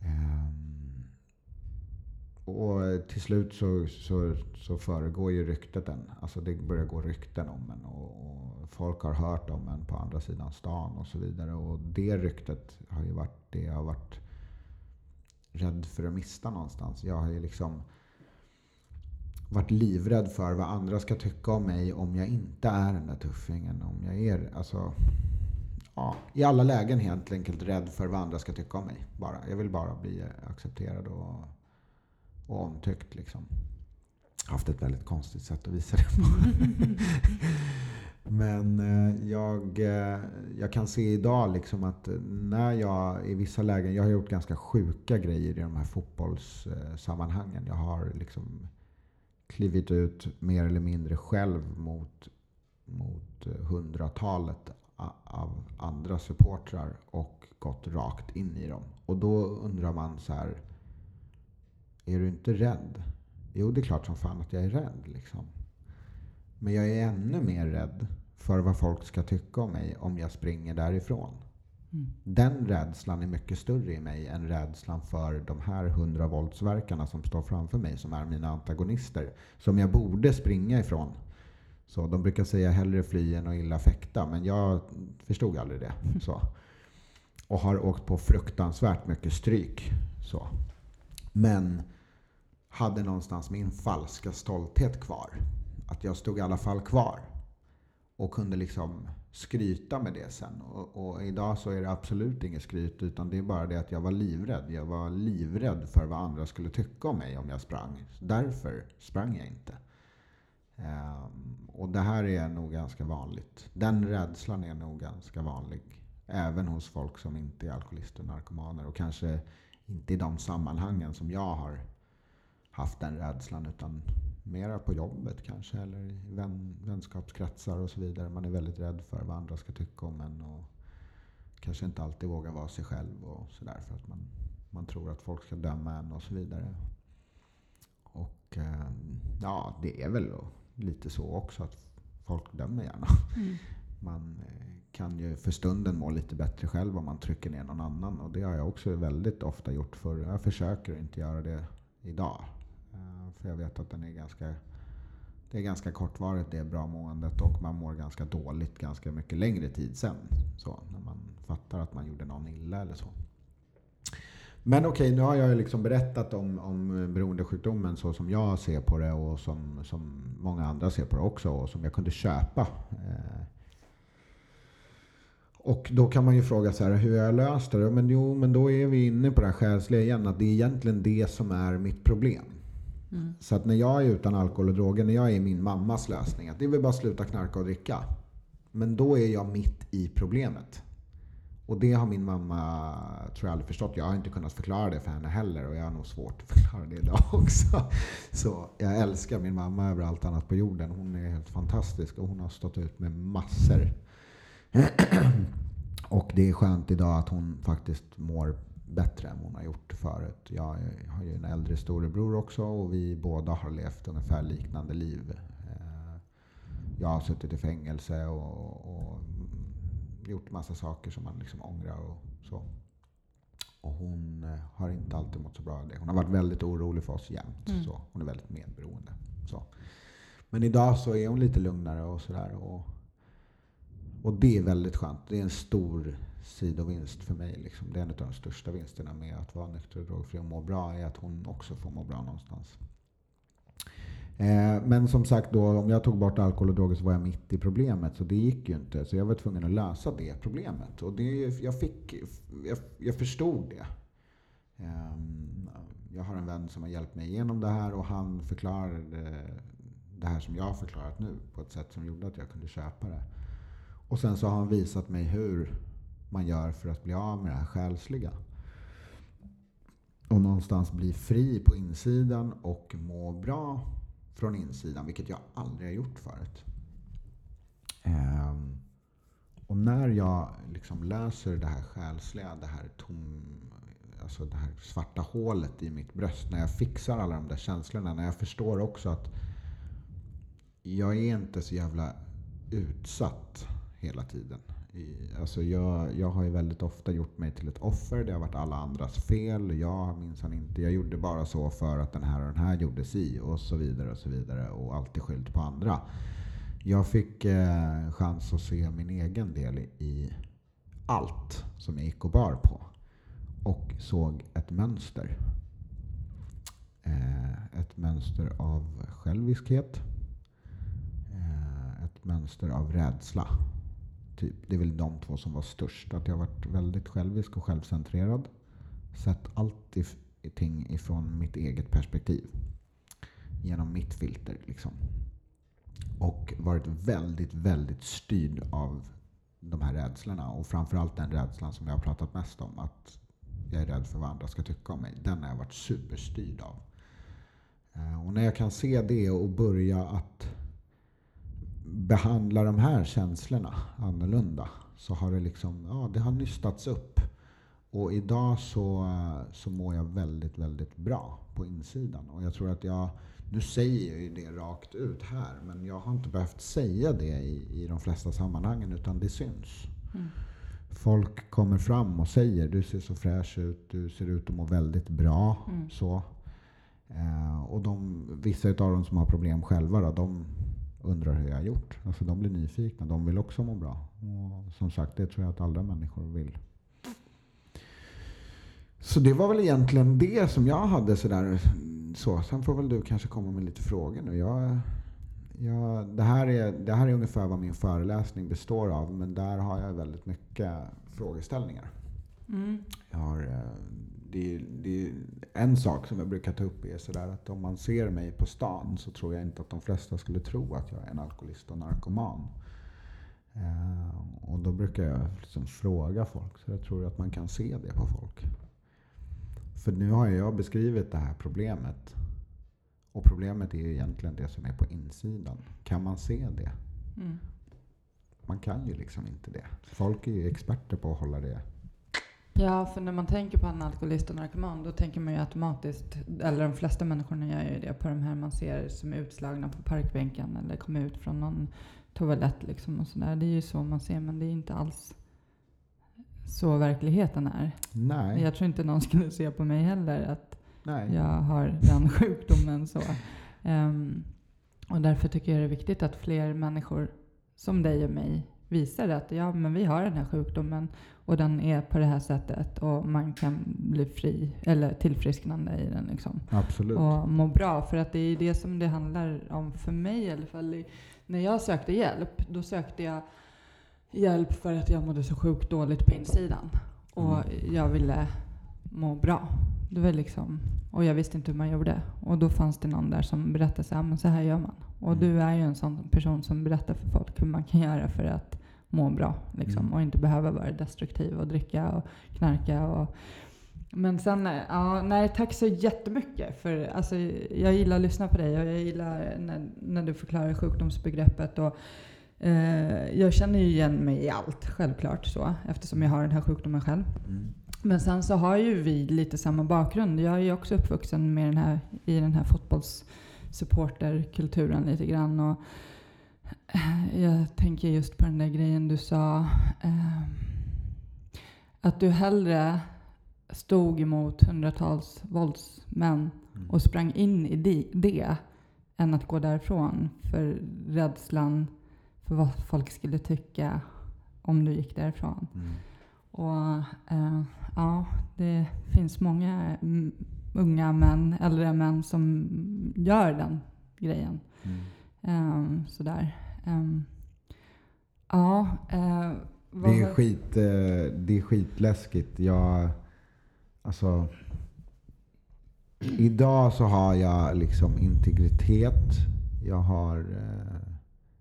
Speaker 2: Ehm, och till slut så, så, så föregår ju ryktet en. Alltså det börjar gå rykten om en och, och, folk har hört om en på andra sidan stan och så vidare. Och det ryktet har ju varit det jag har varit rädd för att mista någonstans. Jag har ju liksom varit livrädd för vad andra ska tycka om mig om jag inte är den där tuffingen. Om jag är, alltså, ja, I alla lägen helt enkelt rädd för vad andra ska tycka om mig. Bara. Jag vill bara bli accepterad och, och omtyckt. Liksom. Haft ett väldigt konstigt sätt att visa det på. Men eh, jag, eh, jag kan se idag liksom att när jag i vissa lägen, jag har gjort ganska sjuka grejer i de här fotbollssammanhangen. Jag har liksom klivit ut mer eller mindre själv mot, mot hundratalet av andra supportrar och gått rakt in i dem. Och då undrar man så här, är du inte rädd? Jo, det är klart som fan att jag är rädd. Liksom. Men jag är ännu mer rädd för vad folk ska tycka om mig om jag springer därifrån. Mm. Den rädslan är mycket större i mig än rädslan för de här hundra våldsverkarna som står framför mig, som är mina antagonister. Som jag borde springa ifrån. Så de brukar säga hellre fly än att illa fäkta, men jag förstod aldrig det. Så. Och har åkt på fruktansvärt mycket stryk. Så. Men hade någonstans min falska stolthet kvar. Att jag stod i alla fall kvar. Och kunde liksom skryta med det sen. Och, och, idag så är det absolut inget skryt utan det är bara det att jag var livrädd. Jag var livrädd för vad andra skulle tycka om mig om jag sprang. Därför sprang jag inte. Um, och det här är nog ganska vanligt. Den rädslan är nog ganska vanlig. Även hos folk som inte är alkoholister och narkomaner. Och kanske inte i de sammanhangen som jag har haft den rädslan. Utan mera på jobbet kanske. Eller i vän, vänskapskretsar och så vidare. Man är väldigt rädd för vad andra ska tycka om en. Och kanske inte alltid vågar vara sig själv och sådär. För att man, man tror att folk ska döma en och så vidare. Och eh, ja, det är väl lite så också att folk dömer gärna. Mm. Man eh, kan ju för stunden må lite bättre själv om man trycker ner någon annan. Och det har jag också väldigt ofta gjort förr. Jag försöker inte göra det idag. För jag vet att den är ganska, det är ganska kortvarigt det bra måendet och man mår ganska dåligt ganska mycket längre tid sen. Så, när man fattar att man gjorde någon illa eller så. Men okej, okay, nu har jag liksom berättat om, om beroendesjukdomen så som jag ser på det och som, som många andra ser på det också och som jag kunde köpa. Eh, och då kan man ju fråga så här, hur har jag löst det? Men jo, men då är vi inne på det här själsliga igen, att det är egentligen det som är mitt problem. Mm. Så att när jag är utan alkohol och droger, när jag är min mammas lösning, att det vill bara sluta knarka och dricka. Men då är jag mitt i problemet. Och det har min mamma, tror jag, aldrig förstått. Jag har inte kunnat förklara det för henne heller och jag har nog svårt att förklara det idag också. Så jag älskar min mamma över allt annat på jorden. Hon är helt fantastisk och hon har stått ut med massor. och det är skönt idag att hon faktiskt mår bättre än hon har gjort förut. Jag har ju en äldre storebror också och vi båda har levt ungefär liknande liv. Eh, jag har suttit i fängelse och, och gjort massa saker som man liksom ångrar och så. Och hon eh, har inte alltid mått så bra av det. Hon har varit väldigt orolig för oss jämt. Mm. Så. Hon är väldigt medberoende. Så. Men idag så är hon lite lugnare och sådär. Och, och det är väldigt skönt. Det är en stor sidovinst för mig. Liksom. Det är en av de största vinsterna med att vara nykter och drogfri och må bra är att hon också får må bra någonstans. Eh, men som sagt, då, om jag tog bort alkohol och droger så var jag mitt i problemet. Så det gick ju inte. Så jag var tvungen att lösa det problemet. Och det, jag, fick, jag, jag förstod det. Eh, jag har en vän som har hjälpt mig igenom det här och han förklarade det här som jag har förklarat nu på ett sätt som gjorde att jag kunde köpa det. Och sen så har han visat mig hur man gör för att bli av med det här själsliga. Och någonstans bli fri på insidan och må bra från insidan, vilket jag aldrig har gjort förut. Um, och när jag liksom löser det här själsliga, det här tom, alltså det här svarta hålet i mitt bröst, när jag fixar alla de där känslorna, när jag förstår också att jag är inte så jävla utsatt hela tiden alltså jag, jag har ju väldigt ofta gjort mig till ett offer. Det har varit alla andras fel. Jag minns inte. Jag gjorde bara så för att den här och den här gjorde si och så vidare och så vidare. Och alltid skyllt på andra. Jag fick eh, chans att se min egen del i allt som jag gick och bar på. Och såg ett mönster. Eh, ett mönster av själviskhet eh, Ett mönster av rädsla. Typ. Det är väl de två som var störst. Att jag varit väldigt självisk och självcentrerad. Sett allting ifrån mitt eget perspektiv. Genom mitt filter. Liksom. Och varit väldigt, väldigt styrd av de här rädslorna. Och framförallt den rädslan som jag har pratat mest om. Att jag är rädd för vad andra ska tycka om mig. Den har jag varit superstyrd av. Eh, och när jag kan se det och börja att behandla de här känslorna annorlunda så har det liksom, ja, det har nystats upp. Och idag så, så mår jag väldigt, väldigt bra på insidan. Och jag tror att jag, nu säger jag ju det rakt ut här, men jag har inte behövt säga det i, i de flesta sammanhangen, utan det syns. Mm. Folk kommer fram och säger du ser så fräsch ut, du ser ut att må väldigt bra. Mm. Så. Eh, och de, vissa av dem som har problem själva, då, de undrar hur jag har gjort. Alltså de blir nyfikna. De vill också må bra. Och som sagt, det tror jag att alla människor vill. Så det var väl egentligen det som jag hade sådär. Så. Sen får väl du kanske komma med lite frågor nu. Jag, jag, det, här är, det här är ungefär vad min föreläsning består av. Men där har jag väldigt mycket frågeställningar. Mm. Jag har eh, det, det, en sak som jag brukar ta upp är sådär att om man ser mig på stan så tror jag inte att de flesta skulle tro att jag är en alkoholist och narkoman. Eh, och då brukar jag liksom fråga folk. Så jag tror att man kan se det på folk. För nu har jag beskrivit det här problemet. Och problemet är ju egentligen det som är på insidan. Kan man se det? Mm. Man kan ju liksom inte det. Folk är ju experter på att hålla det
Speaker 1: Ja, för när man tänker på en alkoholist och narkoman då tänker man ju automatiskt, eller de flesta människorna gör ju det, på de här man ser som är utslagna på parkbänken eller kommer ut från någon toalett liksom och sådär. Det är ju så man ser, men det är inte alls så verkligheten är.
Speaker 2: Nej.
Speaker 1: Jag tror inte någon skulle se på mig heller att
Speaker 2: Nej.
Speaker 1: jag har den sjukdomen så. Um, och därför tycker jag det är viktigt att fler människor som dig och mig visar att ja, men vi har den här sjukdomen och den är på det här sättet och man kan bli fri eller tillfrisknande i den. Liksom.
Speaker 2: Absolut.
Speaker 1: Och må bra. För att det är det som det handlar om för mig i alla fall. När jag sökte hjälp, då sökte jag hjälp för att jag mådde så sjukt dåligt på insidan. Och mm. jag ville må bra. Det var liksom, och jag visste inte hur man gjorde. Och då fanns det någon där som berättade så här, men så här gör man. Och mm. du är ju en sån person som berättar för folk hur man kan göra för att må bra. Liksom, mm. Och inte behöva vara destruktiv och dricka och knarka. Och, men sen, ja, nej tack så jättemycket. För alltså, jag gillar att lyssna på dig och jag gillar när, när du förklarar sjukdomsbegreppet. Och, eh, jag känner ju igen mig i allt, självklart så, eftersom jag har den här sjukdomen själv. Mm. Men sen så har ju vi lite samma bakgrund. Jag är ju också uppvuxen med den här, i den här fotbollssupporterkulturen lite grann. Och, jag tänker just på den där grejen du sa. Eh, att du hellre stod emot hundratals våldsmän mm. och sprang in i det, det än att gå därifrån för rädslan för vad folk skulle tycka. om du gick därifrån.
Speaker 2: Mm.
Speaker 1: Och eh, ja, det finns många unga män, äldre män som gör den grejen.
Speaker 2: Mm.
Speaker 1: Ehm, sådär. Ehm, ja, vad
Speaker 2: Det är, skit, eh, det är skitläskigt. Jag, alltså, idag så har jag liksom integritet. Jag, har, eh,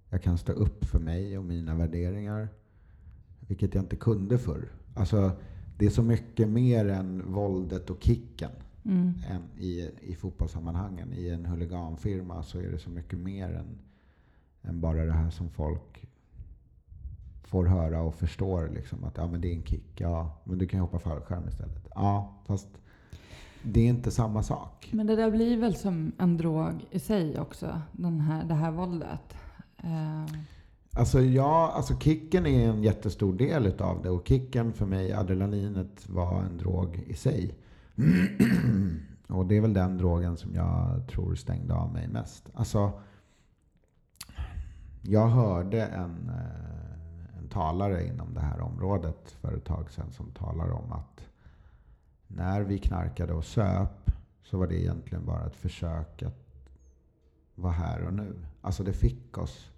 Speaker 2: jag kan stå upp för mig och mina värderingar. Vilket jag inte kunde förr. Alltså, det är så mycket mer än våldet och kicken.
Speaker 1: Mm,
Speaker 2: Än i, I fotbollssammanhangen. I en huliganfirma så är det så mycket mer än, än bara det här som folk får höra och förstår. Liksom, att ja, men det är en kick. Ja, men du kan ju hoppa fallskärm istället. Ja, fast det är inte samma sak.
Speaker 1: Men det där blir väl som en drog i sig också, den här, det här våldet. Ehm,
Speaker 2: Alltså, ja, alltså kicken är en jättestor del utav det. Och kicken för mig, adrenalinet, var en drog i sig. och det är väl den drogen som jag tror stängde av mig mest. Alltså, jag hörde en, eh, en talare inom det här området för ett tag sedan som talar om att när vi knarkade och söp så var det egentligen bara ett försök att vara här och nu. Alltså det fick oss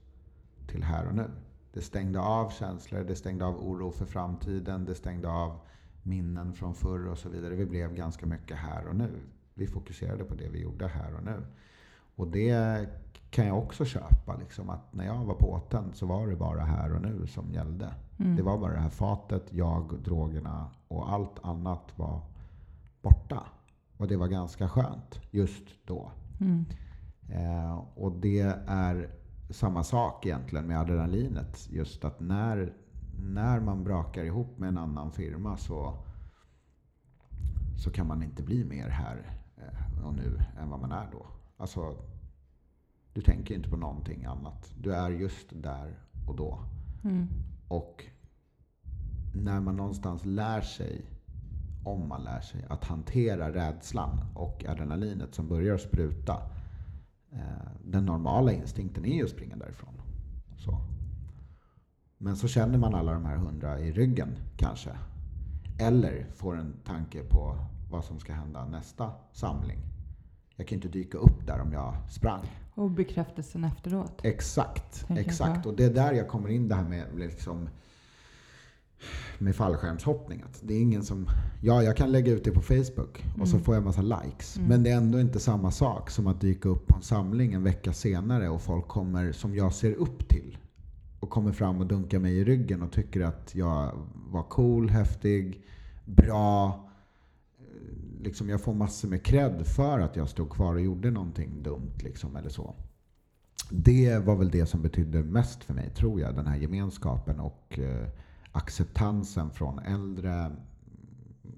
Speaker 2: till här och nu. Det stängde av känslor, det stängde av oro för framtiden, det stängde av minnen från förr och så vidare. Vi blev ganska mycket här och nu. Vi fokuserade på det vi gjorde här och nu. Och det kan jag också köpa. Liksom, att när jag var påtänd så var det bara här och nu som gällde.
Speaker 1: mm,
Speaker 2: Det var bara det här fatet, jag, drogerna och allt annat var borta. Och det var ganska skönt just då.
Speaker 1: mm,
Speaker 2: Eh, och det är samma sak egentligen med adrenalinet. Just att när, när man brakar ihop med en annan firma så, så kan man inte bli mer här eh, och nu än vad man är då. Alltså, du tänker inte på någonting annat. Du är just där och då.
Speaker 1: mm,
Speaker 2: Och när man någonstans lär sig, om man lär sig, att hantera rädslan och adrenalinet som börjar spruta. Eh, den normala instinkten är ju att springa därifrån. Så. Men så känner man alla de här hundra i ryggen kanske. Eller får en tanke på vad som ska hända nästa samling. Jag kan inte dyka upp där om jag sprang.
Speaker 1: Och bekräftelsen efteråt.
Speaker 2: Exakt, exakt. Och det är där jag kommer in det här med liksom med fallskärmshoppning. Att det är ingen som, ja, jag kan lägga ut det på Facebook och så
Speaker 1: Mm.
Speaker 2: får jag massa likes.
Speaker 1: Mm.
Speaker 2: Men det är ändå inte samma sak som att dyka upp på en samling en vecka senare och folk kommer, som jag ser upp till, och kommer fram och dunkar mig i ryggen och tycker att jag var cool, häftig, bra. Liksom jag får massor med cred för att jag stod kvar och gjorde någonting dumt. Liksom, eller så. Det var väl det som betydde mest för mig, tror jag. Den här gemenskapen och eh, acceptansen från äldre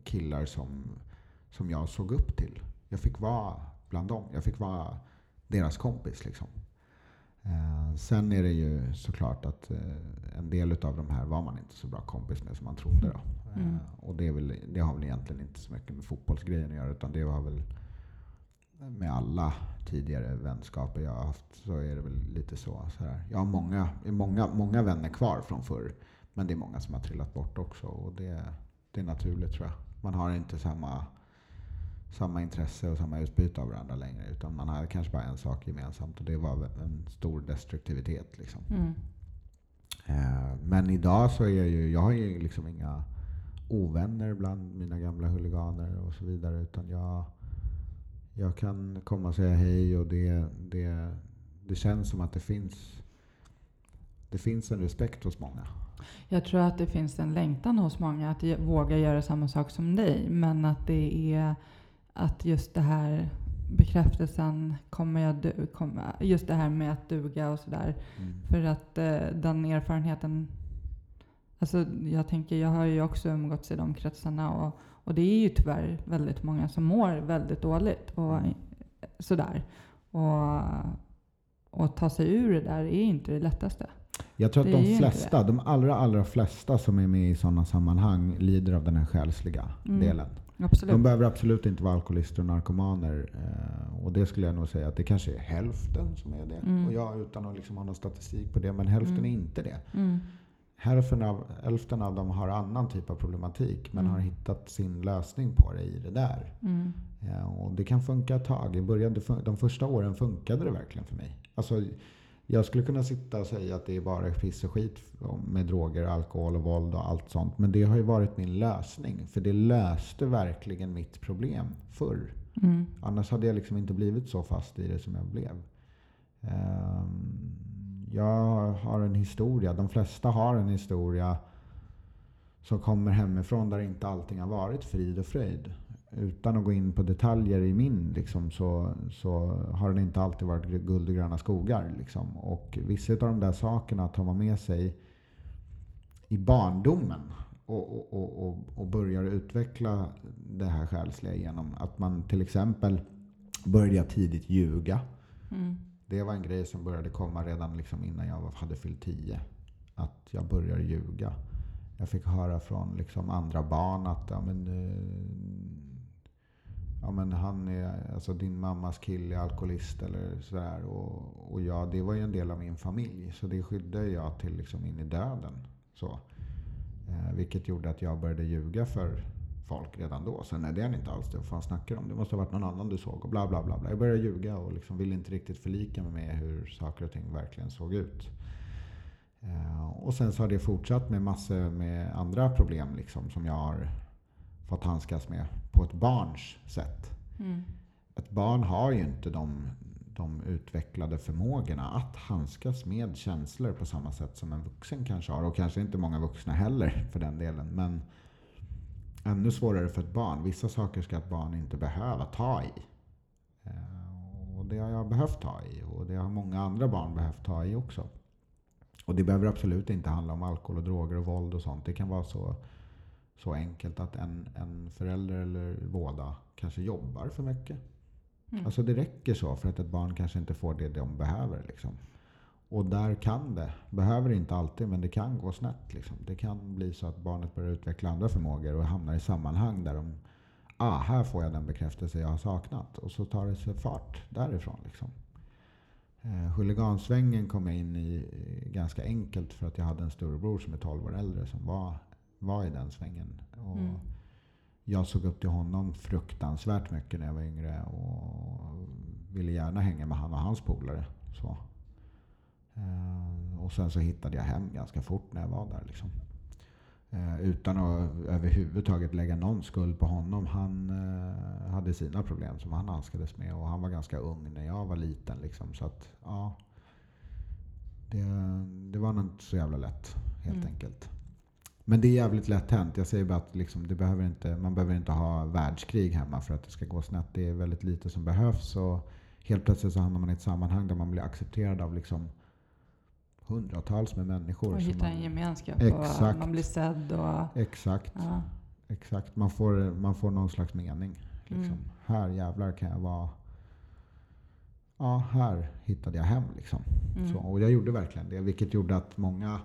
Speaker 2: killar som, som jag såg upp till. Jag fick vara bland dem. Jag fick vara deras kompis. Liksom. Eh, sen är det ju såklart att eh, en del av de här var man inte så bra kompis med som man trodde. Då. Eh,
Speaker 1: Mm.
Speaker 2: och det, är väl, det har väl egentligen inte så mycket med fotbollsgrejen att göra utan det har väl med alla tidigare vänskaper jag har haft så är det väl lite så. så här. Jag har många, många, många vänner kvar från förr. Men det är många som har trillat bort också. Och det, det är naturligt tror jag. Man har inte samma, samma intresse och samma utbyte av varandra längre. Utan man har kanske bara en sak gemensamt och det var en stor destruktivitet. Liksom.
Speaker 1: Mm,
Speaker 2: Eh, Men idag så är jag ju, jag har ju liksom inga ovänner bland mina gamla huliganer och så vidare. Utan jag, jag kan komma och säga hej och det, det, det känns som att det finns, det finns en respekt hos många.
Speaker 1: Jag tror att det finns en längtan hos många att våga göra samma sak som dig. Men att det är att just det här bekräftelsen, kommer jag du, kommer, just det här med att duga och sådär. För att eh, den erfarenheten, alltså jag tänker, jag har ju också umgåtts i de kretsarna och, och det är ju tyvärr väldigt många som mår väldigt dåligt och
Speaker 2: Mm.
Speaker 1: sådär. Och, och ta sig ur det där är inte det lättaste.
Speaker 2: Jag tror att
Speaker 1: Det
Speaker 2: de flesta, de allra, allra flesta som är med i sådana sammanhang lider av den här själsliga
Speaker 1: Mm.
Speaker 2: delen.
Speaker 1: Absolut.
Speaker 2: De behöver absolut inte vara alkoholister och narkomaner. Eh, och det skulle jag nog säga att det kanske är hälften som är det.
Speaker 1: Mm.
Speaker 2: Och jag utan att liksom ha någon statistik på det, men hälften
Speaker 1: Mm.
Speaker 2: är inte det.
Speaker 1: Mm.
Speaker 2: Hälften av, hälften av dem har annan typ av problematik men
Speaker 1: Mm.
Speaker 2: har hittat sin lösning på det i det där.
Speaker 1: Mm.
Speaker 2: Ja, och det kan funka ett tag. I början, de första åren funkade det verkligen för mig. Alltså, jag skulle kunna sitta och säga att det är bara piss och skit med droger, alkohol och våld och allt sånt. Men det har ju varit min lösning. För det löste verkligen mitt problem förr.
Speaker 1: Mm.
Speaker 2: Annars hade jag liksom inte blivit så fast i det som jag blev. Ehm, jag har en historia, de flesta har en historia som kommer hemifrån där inte allting har varit frid och fröjd. Utan att gå in på detaljer i min liksom, så, så har det inte alltid varit guld och gröna skogar. Liksom. Och vissa av de där sakerna tar man med sig i barndomen och, och, och, och, och börjar utveckla det här själsliga genom att man till exempel började tidigt ljuga.
Speaker 1: Mm.
Speaker 2: Det var en grej som började komma redan liksom innan jag hade fyllt 10. Att jag började ljuga. Jag fick höra från liksom andra barn att ja, men, eh, ja, men han är, alltså din mammas kille är alkoholist eller sådär. Och, och jag, det var ju en del av min familj. Så det skyddade jag till liksom in i döden. Så. Eh, vilket gjorde att jag började ljuga för folk redan då. Sen är det han inte alls det. Vad fan snackar om? Det måste ha varit någon annan du såg. Och bla bla bla. bla. Jag började ljuga och liksom ville inte riktigt förlika mig med hur saker och ting verkligen såg ut. Eh, och sen så har det fortsatt med massor med andra problem liksom, som jag har fått handskas med på ett barns sätt.
Speaker 1: Mm.
Speaker 2: Ett barn har ju inte de, de utvecklade förmågorna att handskas med känslor på samma sätt som en vuxen kanske har. Och kanske inte många vuxna heller för den delen. Men ännu svårare för ett barn. Vissa saker ska ett barn inte behöva ta i. Eh, Och det har jag behövt ta i. Och det har många andra barn behövt ta i också. Och det behöver absolut inte handla om alkohol och droger och våld och sånt. Det kan vara så, så enkelt att en, en förälder eller båda kanske jobbar för mycket.
Speaker 1: Mm.
Speaker 2: Alltså det räcker så för att ett barn kanske inte får det de behöver. Liksom. Och där kan det, behöver inte alltid, men det kan gå snett. Liksom. Det kan bli så att barnet börjar utveckla andra förmågor och hamnar i sammanhang där de, ah, här får jag den bekräftelse jag har saknat. Och så tar det sig fart därifrån. Liksom. Eh, huligansvängen kom jag in i eh, ganska enkelt för att jag hade en storebror som är 12 år äldre som var, var i den svängen. Och
Speaker 1: Mm.
Speaker 2: Jag såg upp till honom fruktansvärt mycket när jag var yngre och ville gärna hänga med han och hans polare. Så. Eh, och sen så hittade jag hem ganska fort när jag var där. Liksom. Eh, utan att överhuvudtaget lägga någon skuld på honom. Han eh, hade sina problem som han hanskades med och han var ganska ung när jag var liten. Liksom. Så att, ja, det, det var nog inte så jävla lätt helt
Speaker 1: Mm.
Speaker 2: enkelt. Men det är jävligt lätt hänt. Jag säger bara att liksom, det behöver inte, man behöver inte ha världskrig hemma för att det ska gå snett. Det är väldigt lite som behövs. Och helt plötsligt så hamnar man i ett sammanhang där man blir accepterad av liksom hundratals med människor.
Speaker 1: Och hitta
Speaker 2: man,
Speaker 1: en gemenskap
Speaker 2: Exakt.
Speaker 1: och man blir sedd och...
Speaker 2: Exakt.
Speaker 1: Ja.
Speaker 2: Exakt. Man får, man får någon slags mening. Liksom.
Speaker 1: Mm.
Speaker 2: Här jävlar kan jag vara... Ja, här hittade jag hem. Liksom.
Speaker 1: Mm.
Speaker 2: Så, och jag gjorde verkligen det. Vilket gjorde att många...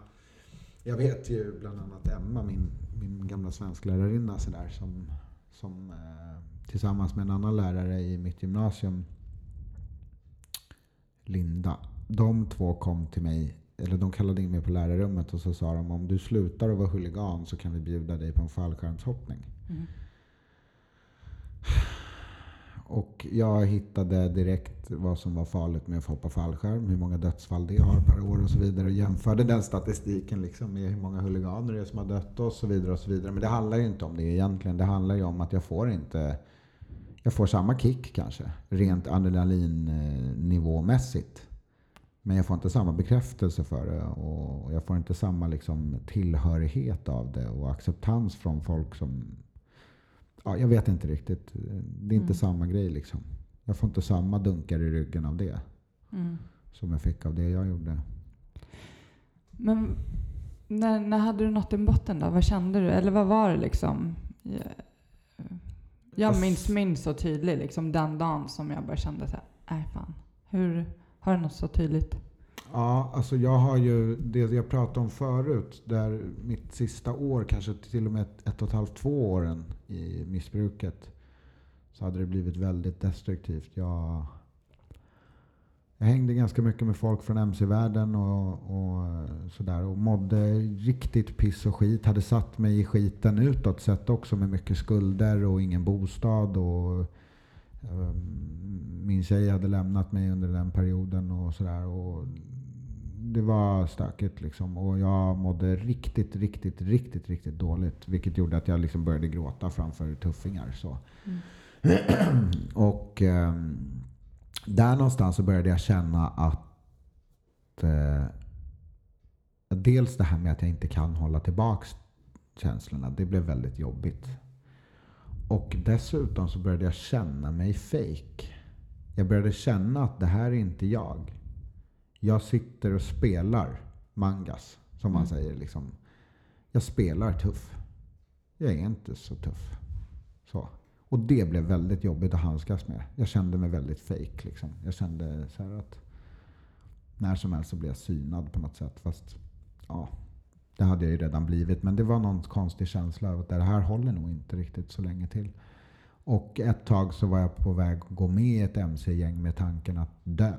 Speaker 2: Jag vet ju bland annat Emma, min, min gamla svensklärarinna, så där, som, som eh, tillsammans med en annan lärare i mitt gymnasium, Linda. De två kom till mig, eller de kallade in mig på lärarrummet och så sa de om du slutar att vara huligan så kan vi bjuda dig på en fallskärmshoppning.
Speaker 1: Mm.
Speaker 2: Och jag hittade direkt vad som var farligt med att få hoppa fallskärm, hur många dödsfall det har per år och så vidare. Och jämförde den statistiken liksom med hur många huliganer det är som har dött och så vidare. och så vidare. Men det handlar ju inte om det egentligen. Det handlar ju om att jag får inte... Jag får samma kick kanske, rent adrenalinnivåmässigt. Men jag får inte samma bekräftelse för det och jag får inte samma liksom tillhörighet av det och acceptans från folk som Ja, jag vet inte riktigt. Det är inte
Speaker 1: Mm.
Speaker 2: samma grej liksom. Jag får inte samma dunkar i ryggen av det
Speaker 1: Mm.
Speaker 2: som jag fick av det jag gjorde.
Speaker 1: Men när, när hade du nått din botten då? Vad kände du? Eller vad var det liksom? Jag, minns, minns så tydligt liksom den dagen som jag bara kände så här, nej fan. Hur, har du något så tydligt?
Speaker 2: Ja, alltså jag har ju det jag pratade om förut, där mitt sista år, kanske till och med ett, ett och ett halvt, två åren i missbruket, så hade det blivit väldigt destruktivt. Jag, jag hängde ganska mycket med folk från MC-världen och, och sådär. Och mådde riktigt piss och skit. Hade satt mig i skiten utåt sett också med mycket skulder och ingen bostad. Och, um, min tjej hade lämnat mig under den perioden och sådär. Och det var stökigt liksom. Och jag mådde riktigt, riktigt, riktigt, riktigt dåligt. Vilket gjorde att jag liksom började gråta framför tuffingar. Så. Mm. och um, där någonstans så började jag känna att eh, dels det här med att jag inte kan hålla tillbaks känslorna, det blev väldigt jobbigt. Och dessutom så började jag känna mig fake. Jag började känna att det här är inte jag. Jag sitter och spelar mangas, som man mm. säger. Liksom. Jag spelar tuff. Jag är inte så tuff. Så. Och det blev väldigt jobbigt att handskas med. Jag kände mig väldigt fake. Liksom. Jag kände så att när som helst så blev jag synad på något sätt. Fast ja, det hade jag ju redan blivit. Men det var någon konstig känsla av att det här håller nog inte riktigt så länge till. Och ett tag så var jag på väg att gå med i ett MC-gäng med tanken att dö.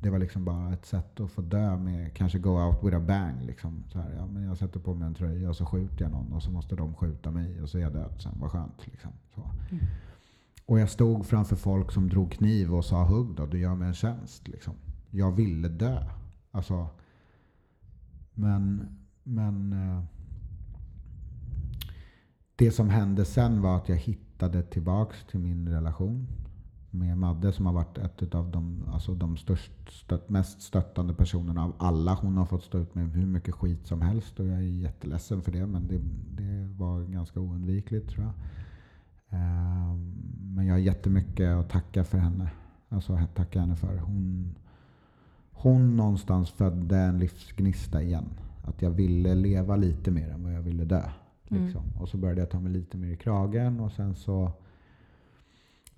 Speaker 2: Det var liksom bara ett sätt att få dö med, kanske go out with a bang. Liksom. Så här, ja, men jag sätter på mig en tröja och så skjuter jag någon och så måste de skjuta mig och så är jag död sen. Vad skönt. Liksom. Mm. Och jag stod framför folk som drog kniv och sa hugg då, du gör mig en tjänst. Liksom. Jag ville dö. Alltså, men men eh, det som hände sen var att jag hittade tillbaks till min relation med Madde som har varit ett av de, alltså de störst, stött, mest stöttande personerna av alla. Hon har fått stå ut med hur mycket skit som helst och jag är jätteledsen för det. Men det, det var ganska oundvikligt tror jag. Ehm, men jag har jättemycket att tacka för henne. Alltså tacka henne för. Hon, hon någonstans födde en livsgnista igen. Att jag ville leva lite mer än vad jag ville dö. Mm. Liksom. Mm. Och så började jag ta mig lite mer i kragen och sen så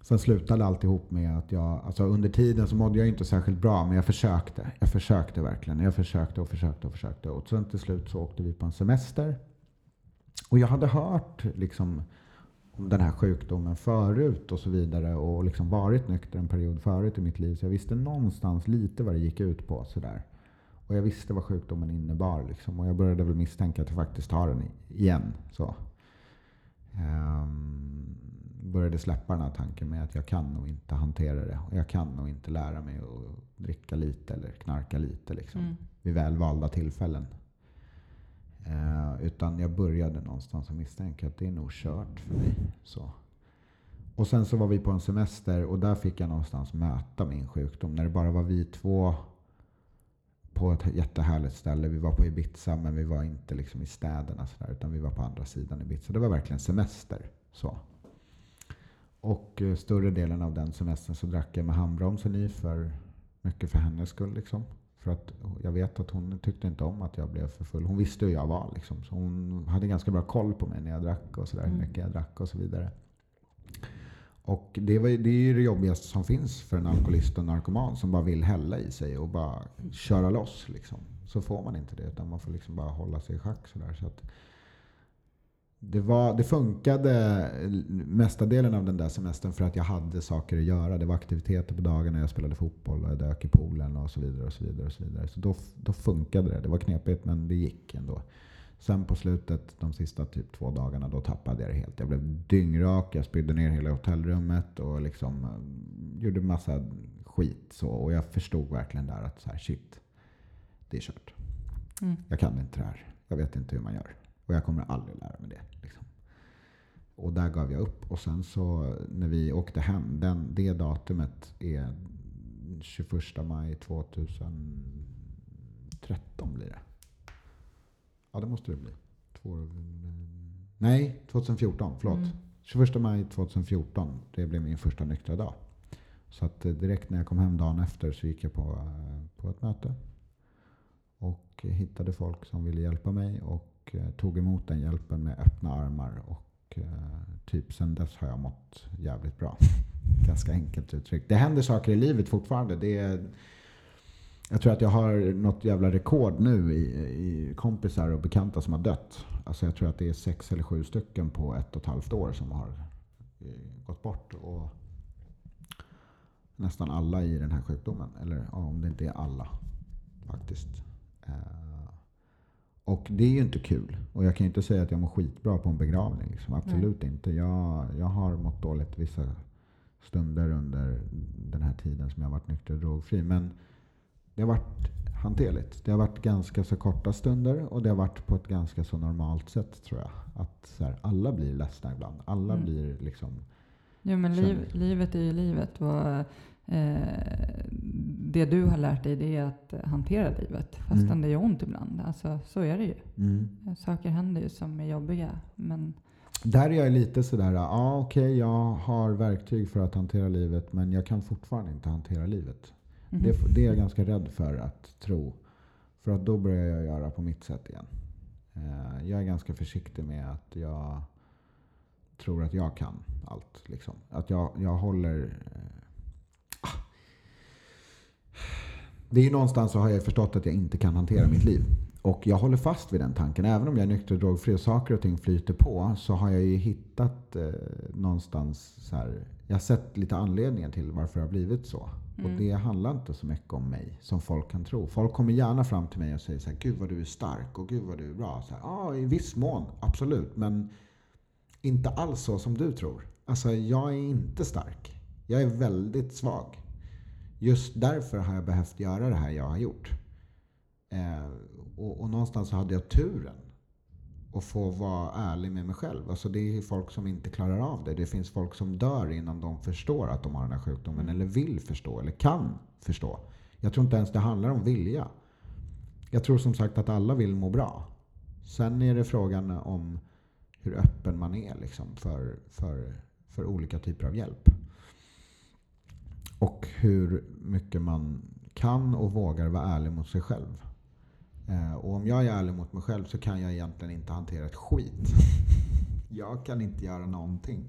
Speaker 2: Sen slutade alltihop med att jag, alltså under tiden så mådde jag inte särskilt bra, men jag försökte. Jag försökte verkligen. Jag försökte och försökte och försökte. Och sen till slut så åkte vi på en semester. Och jag hade hört liksom om den här sjukdomen förut och så vidare. Och liksom varit nykter en period förut i mitt liv. Så jag visste någonstans lite vad det gick ut på. Sådär. Och jag visste vad sjukdomen innebar. Liksom. Och jag började väl misstänka att jag faktiskt har den igen. Så. Um, började släppa den här tanken med att jag kan nog inte hantera det. Och jag kan nog inte lära mig att dricka lite eller knarka lite liksom, mm. vid väl valda tillfällen. Uh, utan jag började någonstans att misstänka att det är nog kört för mig. Så. Och sen så var vi på en semester och där fick jag någonstans möta min sjukdom. När det bara var vi två på ett jättehärligt ställe. Vi var på Ibiza men vi var inte liksom i städerna så där, utan vi var på andra sidan Ibiza. Det var verkligen semester. Så. Och eh, större delen av den semestern så drack jag med handbromsen i för mycket för hennes skull. Liksom. För att jag vet att hon tyckte inte om att jag blev för full. Hon visste hur jag var. Liksom. Så hon hade ganska bra koll på mig när jag drack och sådär. Mm. Hur mycket jag drack och så vidare. Och det, var, det är ju det jobbigaste som finns för en alkoholist och narkoman som bara vill hälla i sig och bara köra loss. Liksom. Så får man inte det, utan man får liksom bara hålla sig i schack. Sådär. Så att det, var, det funkade mesta delen av den där semestern för att jag hade saker att göra. Det var aktiviteter på dagarna, jag spelade fotboll och jag dök i poolen och så vidare. och Så vidare och så vidare. Så då, då funkade det. Det var knepigt men det gick ändå. Sen på slutet, de sista typ två dagarna, då tappade jag det helt. Jag blev dyngrak, jag spydde ner hela hotellrummet och liksom uh, gjorde massa skit. Så, och jag förstod verkligen där att så här, shit, det är kört. Mm. Jag kan inte det här. Jag vet inte hur man gör. Och jag kommer aldrig lära mig det. Liksom. Och där gav jag upp. Och sen så när vi åkte hem, den, det datumet är 21 maj 2013 blir det. Ja, det måste det bli. Två, nej, 2014. Förlåt. Mm. 21 maj 2014. Det blev min första nyktra dag. Så att eh, direkt när jag kom hem dagen efter så gick jag på, eh, på ett möte. Och hittade folk som ville hjälpa mig och eh, tog emot den hjälpen med öppna armar. Och typ sen dess har jag mått jävligt bra. Ganska enkelt uttryckt. Det händer saker i livet fortfarande. Det är, jag tror att jag har något jävla rekord nu i, i kompisar och bekanta som har dött. Alltså jag tror att det är sex eller sju stycken på ett och ett halvt år som har eh, gått bort. Och nästan alla i den här sjukdomen. Eller ja, om det inte är alla faktiskt. Eh, och det är ju inte kul. Och jag kan ju inte säga att jag mår skitbra på en begravning. Liksom. Absolut mm. inte. Jag, jag har mått dåligt vissa stunder under den här tiden som jag varit nykter och drogfri. Men det har varit hanterligt. Det har varit ganska så korta stunder och det har varit på ett ganska så normalt sätt tror jag. Att så här, alla blir ledsna ibland. Alla mm. blir liksom...
Speaker 1: Jo men liv, livet är ju livet. Och, eh, det du har lärt dig det är att hantera livet. Fastän mm. det gör ont ibland. Alltså, så är det ju. Mm. Saker händer ju som är jobbiga. Men
Speaker 2: där är jag lite sådär, ja ah, okej okay, jag har verktyg för att hantera livet men jag kan fortfarande inte hantera livet. Mm det, det, är jag ganska rädd för att tro. För att då börjar jag göra på mitt sätt igen. Uh, jag är ganska försiktig med att jag tror att jag kan allt. Liksom. Att jag, jag håller... Uh, det är ju någonstans så har jag förstått att jag inte kan hantera mitt liv. Och jag håller fast vid den tanken. Även om jag är nykter och drogfri och saker och ting flyter på så har jag ju hittat eh, någonstans så här, Jag har sett lite anledningar till varför det har blivit så. Mm. Och det handlar inte så mycket om mig som folk kan tro. Folk kommer gärna fram till mig och säger så här, Gud vad du är stark och Gud vad du är bra. Så här, ja, i viss mån, absolut. Men inte alls så som du tror. Alltså, jag är inte stark. Jag är väldigt svag. Just därför har jag behövt göra det här jag har gjort. Eh, och, och, någonstans hade jag turen att få vara ärlig med mig själv. Alltså det är folk som inte klarar av det. Det finns folk som dör innan de förstår att de har den här sjukdomen. Mm. Eller vill förstå, eller kan förstå. Jag tror inte ens det handlar om vilja. Jag tror som sagt att alla vill må bra. Sen är det frågan om hur öppen man är liksom för, för, för olika typer av hjälp. Och hur mycket man kan och vågar vara ärlig mot sig själv. Eh, och om jag är ärlig mot mig själv så kan jag egentligen inte hantera ett skit. jag kan inte göra någonting.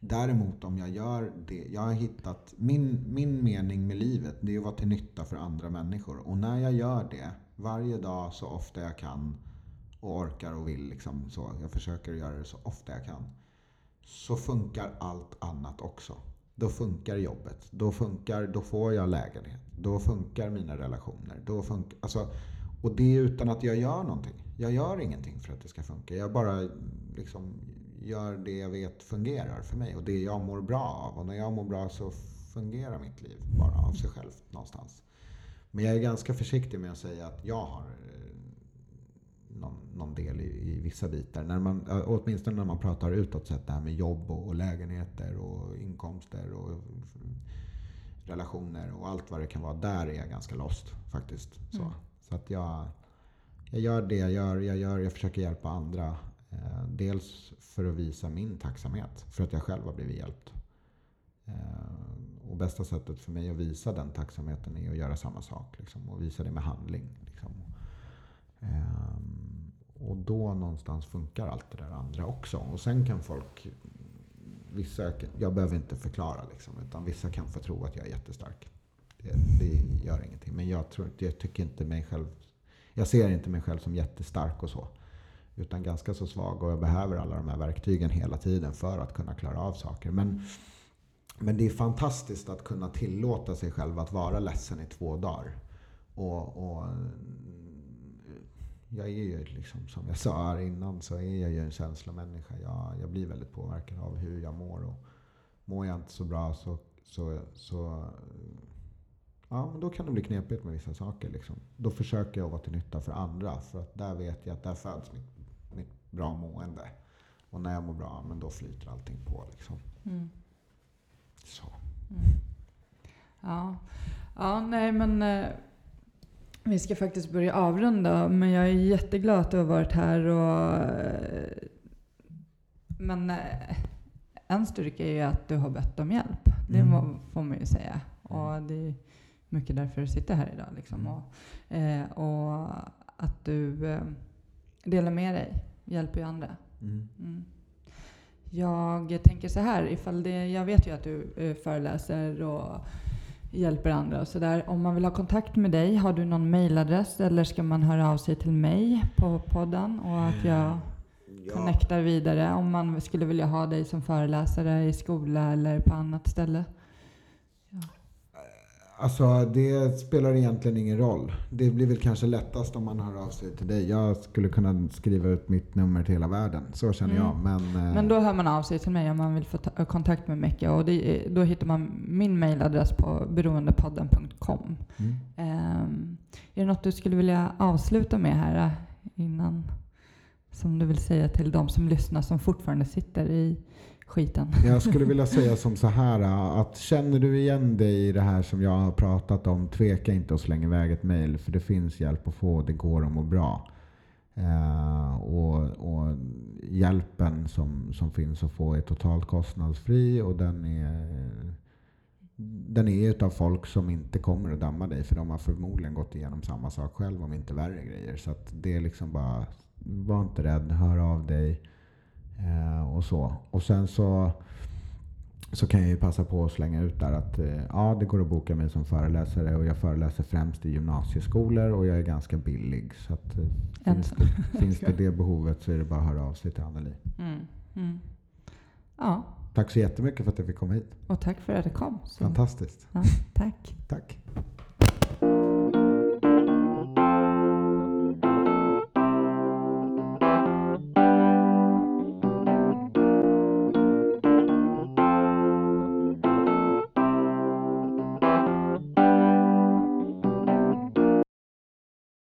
Speaker 2: Däremot om jag gör det, jag har hittat, min, min mening med livet det är att vara till nytta för andra människor. Och när jag gör det, varje dag så ofta jag kan och orkar och vill, liksom, så, jag försöker göra det så ofta jag kan. Så funkar allt annat också. Då funkar jobbet. Då funkar, då får jag lägenhet. Då funkar mina relationer. Då funkar, alltså, och det är utan att jag gör någonting. Jag gör ingenting för att det ska funka. Jag bara liksom gör det jag vet fungerar för mig och det jag mår bra av. Och när jag mår bra så fungerar mitt liv bara av sig självt någonstans. Men jag är ganska försiktig med att säga att jag har eh, någon, någon del i, i, vissa bitar. När man, åtminstone när man pratar utåt sett det här med jobb och, och lägenheter och inkomster och relationer och allt vad det kan vara. Där är jag ganska lost faktiskt. Så. Mm. Så att jag, jag gör det jag gör. Jag, gör, jag försöker hjälpa andra. Eh, dels för att visa min tacksamhet för att jag själv har blivit hjälpt. Eh, och bästa sättet för mig att visa den tacksamheten är att göra samma sak. Liksom, och visa det med handling. Liksom. Eh, och då någonstans funkar allt det där andra också. Och sen kan folk Vissa, jag behöver inte förklara liksom, utan vissa kan få tro att jag är jättestark. Det, det gör ingenting. Men jag, tror, jag tycker inte mig själv... Jag ser inte mig själv som jättestark och så. Utan ganska så svag och jag behöver alla de här verktygen hela tiden för att kunna klara av saker. Men, men det är fantastiskt att kunna tillåta sig själv att vara ledsen i två dagar. Och, och jag är ju liksom, som jag sa här innan, så är jag ju en känslomänniska. Jag, jag blir väldigt påverkad av hur jag mår. Och mår jag inte så bra så, så, så Ja, men då kan det bli knepigt med vissa saker. Liksom. Då försöker jag vara till nytta för andra. För att där vet jag att där föds mitt, mitt bra mående. Och när jag mår bra, men då flyter allting på. Liksom. Mm. Så. Mm.
Speaker 1: Ja. ja, nej men eh, vi ska faktiskt börja avrunda. Men jag är jätteglad att du har varit här. Och, eh, men eh, en styrka är ju att du har bett om hjälp. Det mm. får man ju säga. Och det mycket därför du sitter här idag. Liksom. Mm. Och, eh, och att du eh, delar med dig, hjälper ju andra. Mm. Mm. Jag tänker så här, ifall det, jag vet ju att du eh, föreläser och hjälper andra och sådär. Om man vill ha kontakt med dig, har du någon mailadress eller ska man höra av sig till mig på podden och att jag ja. connectar vidare om man skulle vilja ha dig som föreläsare i skola eller på annat ställe?
Speaker 2: Alltså det spelar egentligen ingen roll. Det blir väl kanske lättast om man hör av sig till dig. Jag skulle kunna skriva ut mitt nummer till hela världen. Så känner
Speaker 1: Mm.
Speaker 2: jag. Men, eh,
Speaker 1: Men då hör man av sig till mig om man vill få ta- kontakt med Micke och det, då hittar man min mailadress på beroendepodden.com.
Speaker 2: mm.
Speaker 1: Ehm, är det något du skulle vilja avsluta med här eh, innan? Som du vill säga till de som lyssnar som fortfarande sitter i skiten?
Speaker 2: Jag skulle vilja säga som så här att känner du igen dig i det här som jag har pratat om, tveka inte att slänga iväg ett mail för det finns hjälp att få, det går att må bra. Eh, och, och hjälpen som, som finns att få är totalt kostnadsfri och den är den är utav folk som inte kommer att damma dig för de har förmodligen gått igenom samma sak själv om inte värre grejer. Så att det är liksom bara, var inte rädd, hör av dig. Eh, och så. Och sen så, så kan jag ju passa på att slänga ut där att eh, ja, det går att boka mig som föreläsare och jag föreläser främst i gymnasieskolor och jag är ganska billig. Så att, eh, finns,
Speaker 1: Ensam.
Speaker 2: det, finns det det behovet så är det bara att höra av sig till Anneli.
Speaker 1: Mm. Mm. Ja,
Speaker 2: Tack så jättemycket för att jag fick komma hit.
Speaker 1: och tack för att du kom. Så,
Speaker 2: Fantastiskt.
Speaker 1: ja, tack.
Speaker 2: Tack.